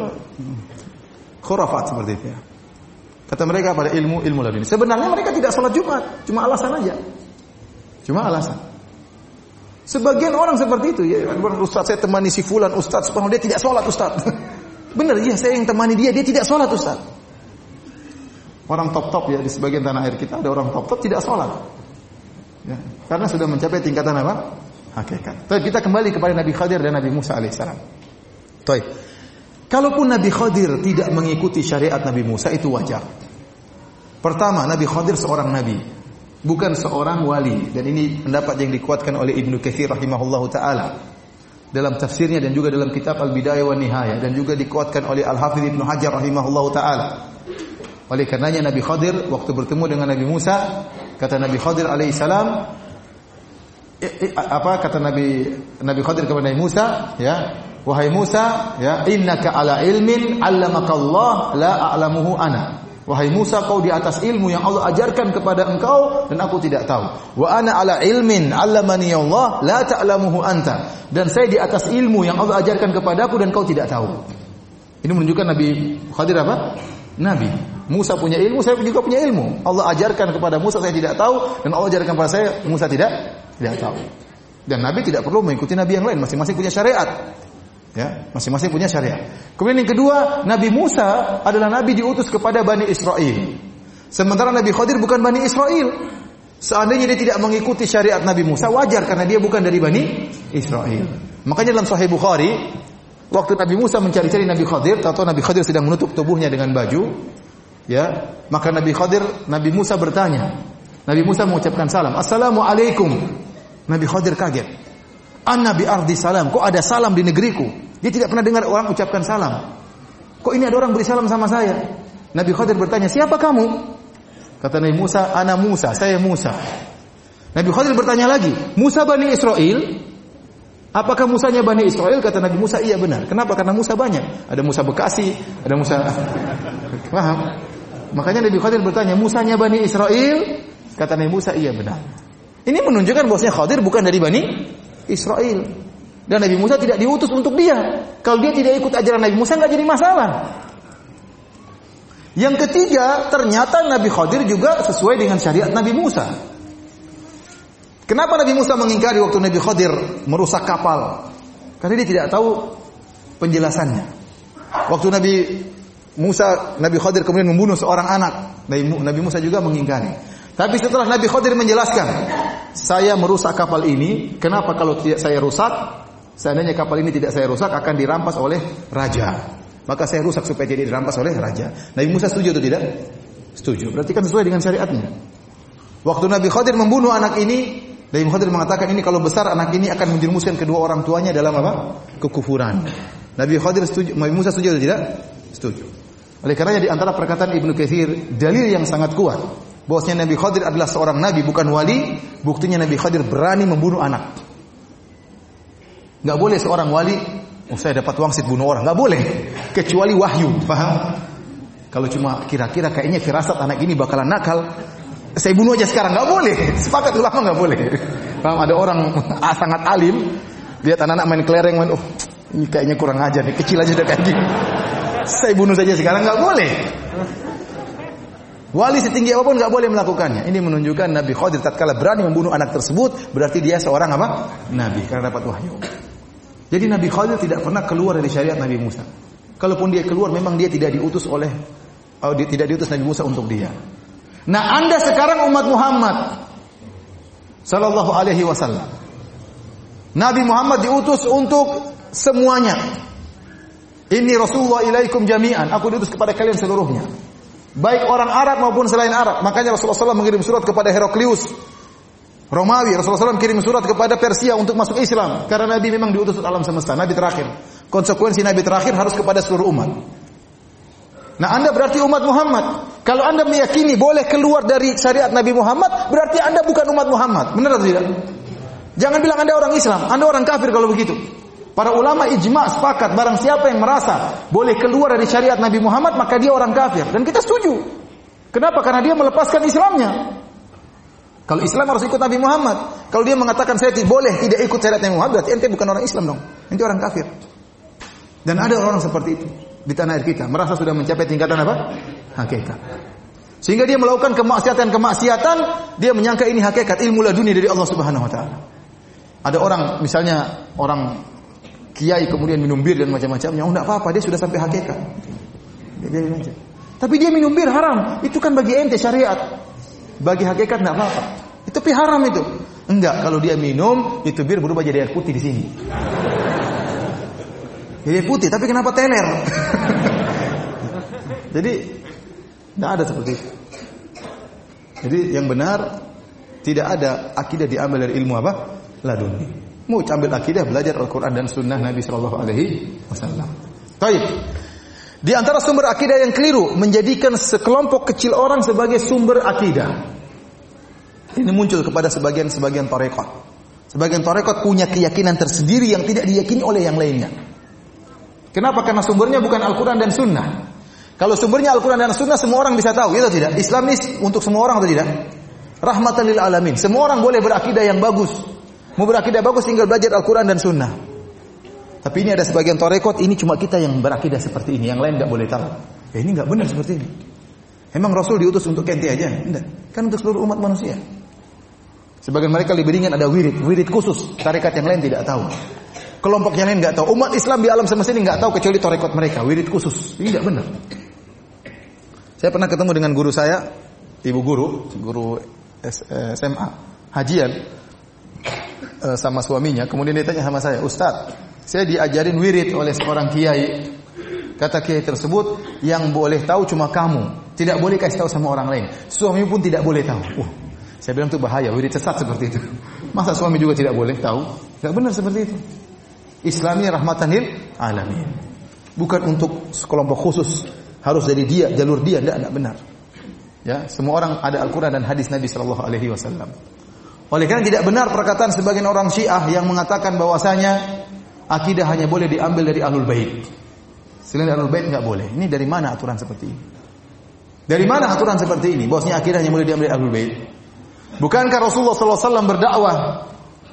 khurafat seperti itu ya. Kata mereka pada ilmu ilmu laduni. Sebenarnya mereka tidak sholat Jumat, cuma alasan aja. Cuma alasan. Sebagian orang seperti itu ya, Ustaz saya temani si fulan Ustaz, dia tidak sholat Ustaz. Benar, iya saya yang temani dia, dia tidak sholat Ustaz. Orang top-top ya di sebagian tanah air kita ada orang top-top tidak sholat. Ya, karena sudah mencapai tingkatan apa? Hakikat. Tapi kita kembali kepada Nabi Khadir dan Nabi Musa alaihissalam. Baik. Kalaupun Nabi Khadir tidak mengikuti syariat Nabi Musa itu wajar. Pertama, Nabi Khadir seorang nabi, bukan seorang wali dan ini pendapat yang dikuatkan oleh Ibnu Katsir rahimahullahu taala dalam tafsirnya dan juga dalam kitab Al-Bidayah wa Nihayah dan juga dikuatkan oleh Al-Hafidz Ibnu Hajar rahimahullahu taala. Oleh karenanya Nabi Khadir waktu bertemu dengan Nabi Musa, kata Nabi Khadir alaihissalam apa kata Nabi Nabi Khadir kepada Nabi Musa, ya, wahai Musa, ya, innaka ala ilmin 'allamaka Allah la a'lamuhu ana. Wahai Musa, kau di atas ilmu yang Allah ajarkan kepada engkau dan aku tidak tahu. Wa ana ala ilmin 'allamani Allah la ta'lamuhu anta. Dan saya di atas ilmu yang Allah ajarkan kepadaku dan kau tidak tahu. Ini menunjukkan Nabi Khadir apa? Nabi. Musa punya ilmu, saya juga punya ilmu. Allah ajarkan kepada Musa saya tidak tahu dan Allah ajarkan kepada saya Musa tidak tidak tahu. Dan Nabi tidak perlu mengikuti Nabi yang lain, masing-masing punya syariat. Ya, masing-masing punya syariat. Kemudian yang kedua, Nabi Musa adalah nabi diutus kepada Bani Israel. Sementara Nabi Khadir bukan Bani Israel. Seandainya dia tidak mengikuti syariat Nabi Musa, wajar karena dia bukan dari Bani Israel. Makanya dalam Sahih Bukhari, waktu Nabi Musa mencari-cari Nabi Khadir, atau Nabi Khadir sedang menutup tubuhnya dengan baju, ya, maka Nabi Khadir, Nabi Musa bertanya, Nabi Musa mengucapkan salam, Assalamualaikum. Nabi Khadir kaget. Anna bi ardi salam. Kok ada salam di negeriku? Dia tidak pernah dengar orang ucapkan salam. Kok ini ada orang beri salam sama saya? Nabi Khadir bertanya, siapa kamu? Kata Nabi Musa, ana Musa, saya Musa. Nabi Khadir bertanya lagi, Musa Bani Israel? Apakah Musanya Bani Israel? Kata Nabi Musa, iya benar. Kenapa? Karena Musa banyak. Ada Musa Bekasi, ada Musa... Paham? Makanya Nabi Khadir bertanya, Musanya Bani Israel? Kata Nabi Musa, iya benar. Ini menunjukkan bahwasanya Khadir bukan dari Bani Israel. Dan Nabi Musa tidak diutus untuk dia. Kalau dia tidak ikut ajaran Nabi Musa nggak jadi masalah. Yang ketiga, ternyata Nabi Khadir juga sesuai dengan syariat Nabi Musa. Kenapa Nabi Musa mengingkari waktu Nabi Khadir merusak kapal? Karena dia tidak tahu penjelasannya. Waktu Nabi Musa, Nabi Khadir kemudian membunuh seorang anak. Nabi Musa juga mengingkari. Tapi setelah Nabi Khadir menjelaskan, saya merusak kapal ini, kenapa kalau tidak saya rusak? Seandainya kapal ini tidak saya rusak akan dirampas oleh raja. Maka saya rusak supaya tidak dirampas oleh raja. Nabi Musa setuju atau tidak? Setuju. Berarti kan sesuai dengan syariatnya. Waktu Nabi Khadir membunuh anak ini, Nabi Khadir mengatakan ini kalau besar anak ini akan menjerumuskan kedua orang tuanya dalam apa? Kekufuran. Nabi Khadir setuju, Nabi Musa setuju atau tidak? Setuju. Oleh karenanya di antara perkataan Ibnu Katsir dalil yang sangat kuat bahwasanya Nabi Khadir adalah seorang nabi bukan wali, buktinya Nabi Khadir berani membunuh anak. Gak boleh seorang wali, oh saya dapat wangsit bunuh orang, gak boleh. Kecuali wahyu, paham? Kalau cuma kira-kira kayaknya firasat anak ini bakalan nakal, saya bunuh aja sekarang, gak boleh. Sepakat ulama gak boleh. Paham? Ada orang sangat alim, lihat anak-anak main kelereng, main, oh ini kayaknya kurang aja nih, kecil aja udah kayak gini. Saya bunuh saja sekarang, gak boleh. Wali setinggi apa pun nggak boleh melakukannya. Ini menunjukkan Nabi Khadir tatkala berani membunuh anak tersebut, berarti dia seorang apa? Nabi karena dapat wahyu. Jadi Nabi Khalil tidak pernah keluar dari syariat Nabi Musa. Kalaupun dia keluar memang dia tidak diutus oleh oh, dia tidak diutus Nabi Musa untuk dia. Nah, Anda sekarang umat Muhammad sallallahu alaihi wasallam. Nabi Muhammad diutus untuk semuanya. Ini Rasulullah ilaikum jami'an. Aku diutus kepada kalian seluruhnya. Baik orang Arab maupun selain Arab. Makanya Rasulullah SAW mengirim surat kepada Heraklius Romawi, Rasulullah SAW kirim surat kepada Persia untuk masuk Islam. Karena Nabi memang diutus alam semesta, Nabi terakhir. Konsekuensi Nabi terakhir harus kepada seluruh umat. Nah anda berarti umat Muhammad. Kalau anda meyakini boleh keluar dari syariat Nabi Muhammad, berarti anda bukan umat Muhammad. Benar atau tidak? Jangan bilang anda orang Islam, anda orang kafir kalau begitu. Para ulama ijma sepakat barang siapa yang merasa boleh keluar dari syariat Nabi Muhammad maka dia orang kafir dan kita setuju. Kenapa? Karena dia melepaskan Islamnya. Kalau Islam harus ikut Nabi Muhammad. Kalau dia mengatakan saya tidak boleh tidak ikut syariat Nabi Muhammad, berarti ente bukan orang Islam dong. Ente orang kafir. Dan ada orang seperti itu di tanah air kita, merasa sudah mencapai tingkatan apa? Hakikat. Sehingga dia melakukan kemaksiatan-kemaksiatan, dia menyangka ini hakikat ilmu laduni dari Allah Subhanahu wa taala. Ada orang misalnya orang kiai kemudian minum bir dan macam-macamnya, oh enggak apa-apa, dia sudah sampai hakikat. Tapi dia minum bir haram, itu kan bagi ente syariat. Bagi hakikat tidak apa-apa. Itu pi haram itu. Enggak, kalau dia minum itu bir berubah jadi air putih di sini. Jadi putih, tapi kenapa teler? jadi tidak ada seperti itu. Jadi yang benar tidak ada akidah diambil dari ilmu apa? Laduni. Mau ambil akidah belajar Al-Quran dan Sunnah Nabi Shallallahu Alaihi Wasallam. Taib. Di antara sumber akidah yang keliru menjadikan sekelompok kecil orang sebagai sumber akidah. Ini muncul kepada sebagian-sebagian torekot. Sebagian torekot punya keyakinan tersendiri yang tidak diyakini oleh yang lainnya. Kenapa? Karena sumbernya bukan Al-Quran dan Sunnah. Kalau sumbernya Al-Quran dan Sunnah semua orang bisa tahu, itu tidak. Islam ini untuk semua orang atau tidak? Rahmatan lil alamin. Semua orang boleh berakidah yang bagus. Mau berakidah bagus tinggal belajar Al-Quran dan Sunnah. Tapi ini ada sebagian torekot, ini cuma kita yang berakidah seperti ini, yang lain nggak boleh tahu. Ya ini nggak benar seperti ini. Emang Rasul diutus untuk kenti aja? Enggak. Kan untuk seluruh umat manusia. Sebagian mereka lebih ringan ada wirid, wirid khusus. Tarekat yang lain tidak tahu. Kelompok yang lain nggak tahu. Umat Islam di alam semesta ini nggak tahu kecuali torekot mereka, wirid khusus. Ini tidak benar. Saya pernah ketemu dengan guru saya, ibu guru, guru SMA, hajian, eh, sama suaminya. Kemudian dia tanya sama saya, Ustadz, saya diajarin wirid oleh seorang kiai. Kata kiai tersebut, yang boleh tahu cuma kamu. Tidak boleh kasih tahu sama orang lain. Suami pun tidak boleh tahu. Uh, saya bilang itu bahaya, wirid sesat seperti itu. Masa suami juga tidak boleh tahu? Tidak benar seperti itu. Islam ini rahmatan lil alamin. Bukan untuk sekelompok khusus. Harus dari dia, jalur dia. Tidak, tidak benar. Ya, semua orang ada Al-Quran dan hadis Nabi Shallallahu Alaihi Wasallam. Oleh karena tidak benar perkataan sebagian orang Syiah yang mengatakan bahwasanya akidah hanya boleh diambil dari ahlul bait. Selain ahlul bait nggak boleh. Ini dari mana aturan seperti ini? Dari mana aturan seperti ini? Bosnya akidah hanya boleh diambil dari ahlul bait. Bukankah Rasulullah SAW berdakwah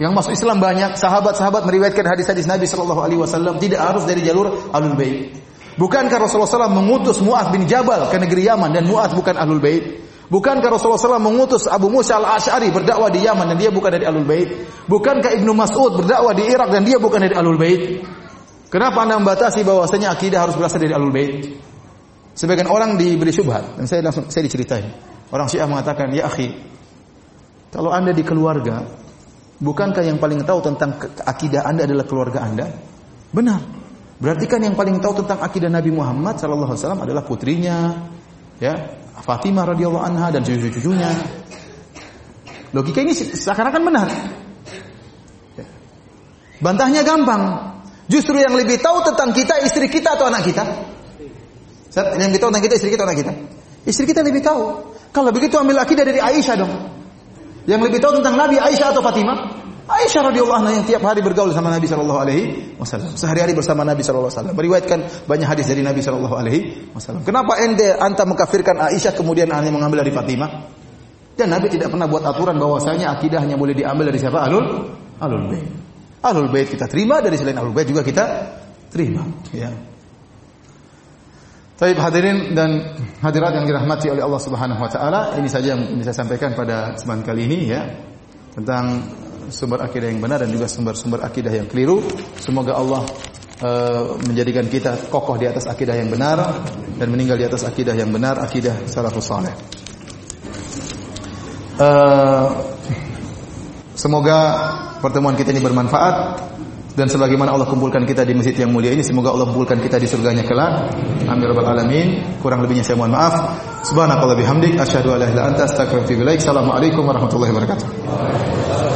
yang masuk Islam banyak, sahabat-sahabat meriwayatkan hadis-hadis Nabi Shallallahu Alaihi Wasallam tidak harus dari jalur ahlul bait. Bukankah Rasulullah SAW mengutus Muaz bin Jabal ke negeri Yaman dan Muaz bukan ahlul bait? Bukankah Rasulullah SAW mengutus Abu Musa al-Ash'ari berdakwah di Yaman dan dia bukan dari Alul Bait? Bukankah Ibnu Mas'ud berdakwah di Irak dan dia bukan dari Alul Bait? Kenapa Anda membatasi bahwasanya akidah harus berasal dari Alul Bait? Sebagian orang diberi syubhat dan saya langsung saya diceritain. Orang Syiah mengatakan, "Ya akhi, kalau Anda di keluarga Bukankah yang paling tahu tentang akidah Anda adalah keluarga Anda? Benar. Berarti kan yang paling tahu tentang akidah Nabi Muhammad sallallahu alaihi wasallam adalah putrinya, ya, Fatimah radhiyallahu anha dan cucu-cucunya. Logika ini seakan-akan benar. Ya. Bantahnya gampang. Justru yang lebih tahu tentang kita istri kita atau anak kita? Yang lebih tahu tentang kita istri kita atau anak kita? Istri kita lebih tahu. Kalau begitu ambil akidah dari Aisyah dong. Yang lebih tahu tentang Nabi Aisyah atau Fatimah? Aisyah radhiyallahu anha yang tiap hari bergaul sama Nabi sallallahu alaihi wasallam. Sehari-hari bersama Nabi sallallahu alaihi wasallam. Meriwayatkan banyak hadis dari Nabi sallallahu alaihi wasallam. Kenapa ente anta mengkafirkan Aisyah kemudian hanya mengambil dari Fatimah? Dan Nabi tidak pernah buat aturan bahwasanya akidah hanya boleh diambil dari siapa? Alul Alul Bait. Alul Bait kita terima dari selain Alul Bait juga kita terima, ya. Baik hadirin dan hadirat yang dirahmati oleh Allah Subhanahu wa taala, ini saja yang bisa saya sampaikan pada kesempatan kali ini ya tentang sumber akidah yang benar dan juga sumber-sumber akidah yang keliru. Semoga Allah uh, menjadikan kita kokoh di atas akidah yang benar dan meninggal di atas akidah yang benar, akidah salafus saleh. Uh, semoga pertemuan kita ini bermanfaat dan sebagaimana Allah kumpulkan kita di masjid yang mulia ini semoga Allah kumpulkan kita di surganya kelak. Amin rabbal alamin. Kurang lebihnya saya mohon maaf. Subhanakallah bihamdik. Asyhadu an la ilaha illa anta astaghfiruka wa atubu assalamualaikum warahmatullahi wabarakatuh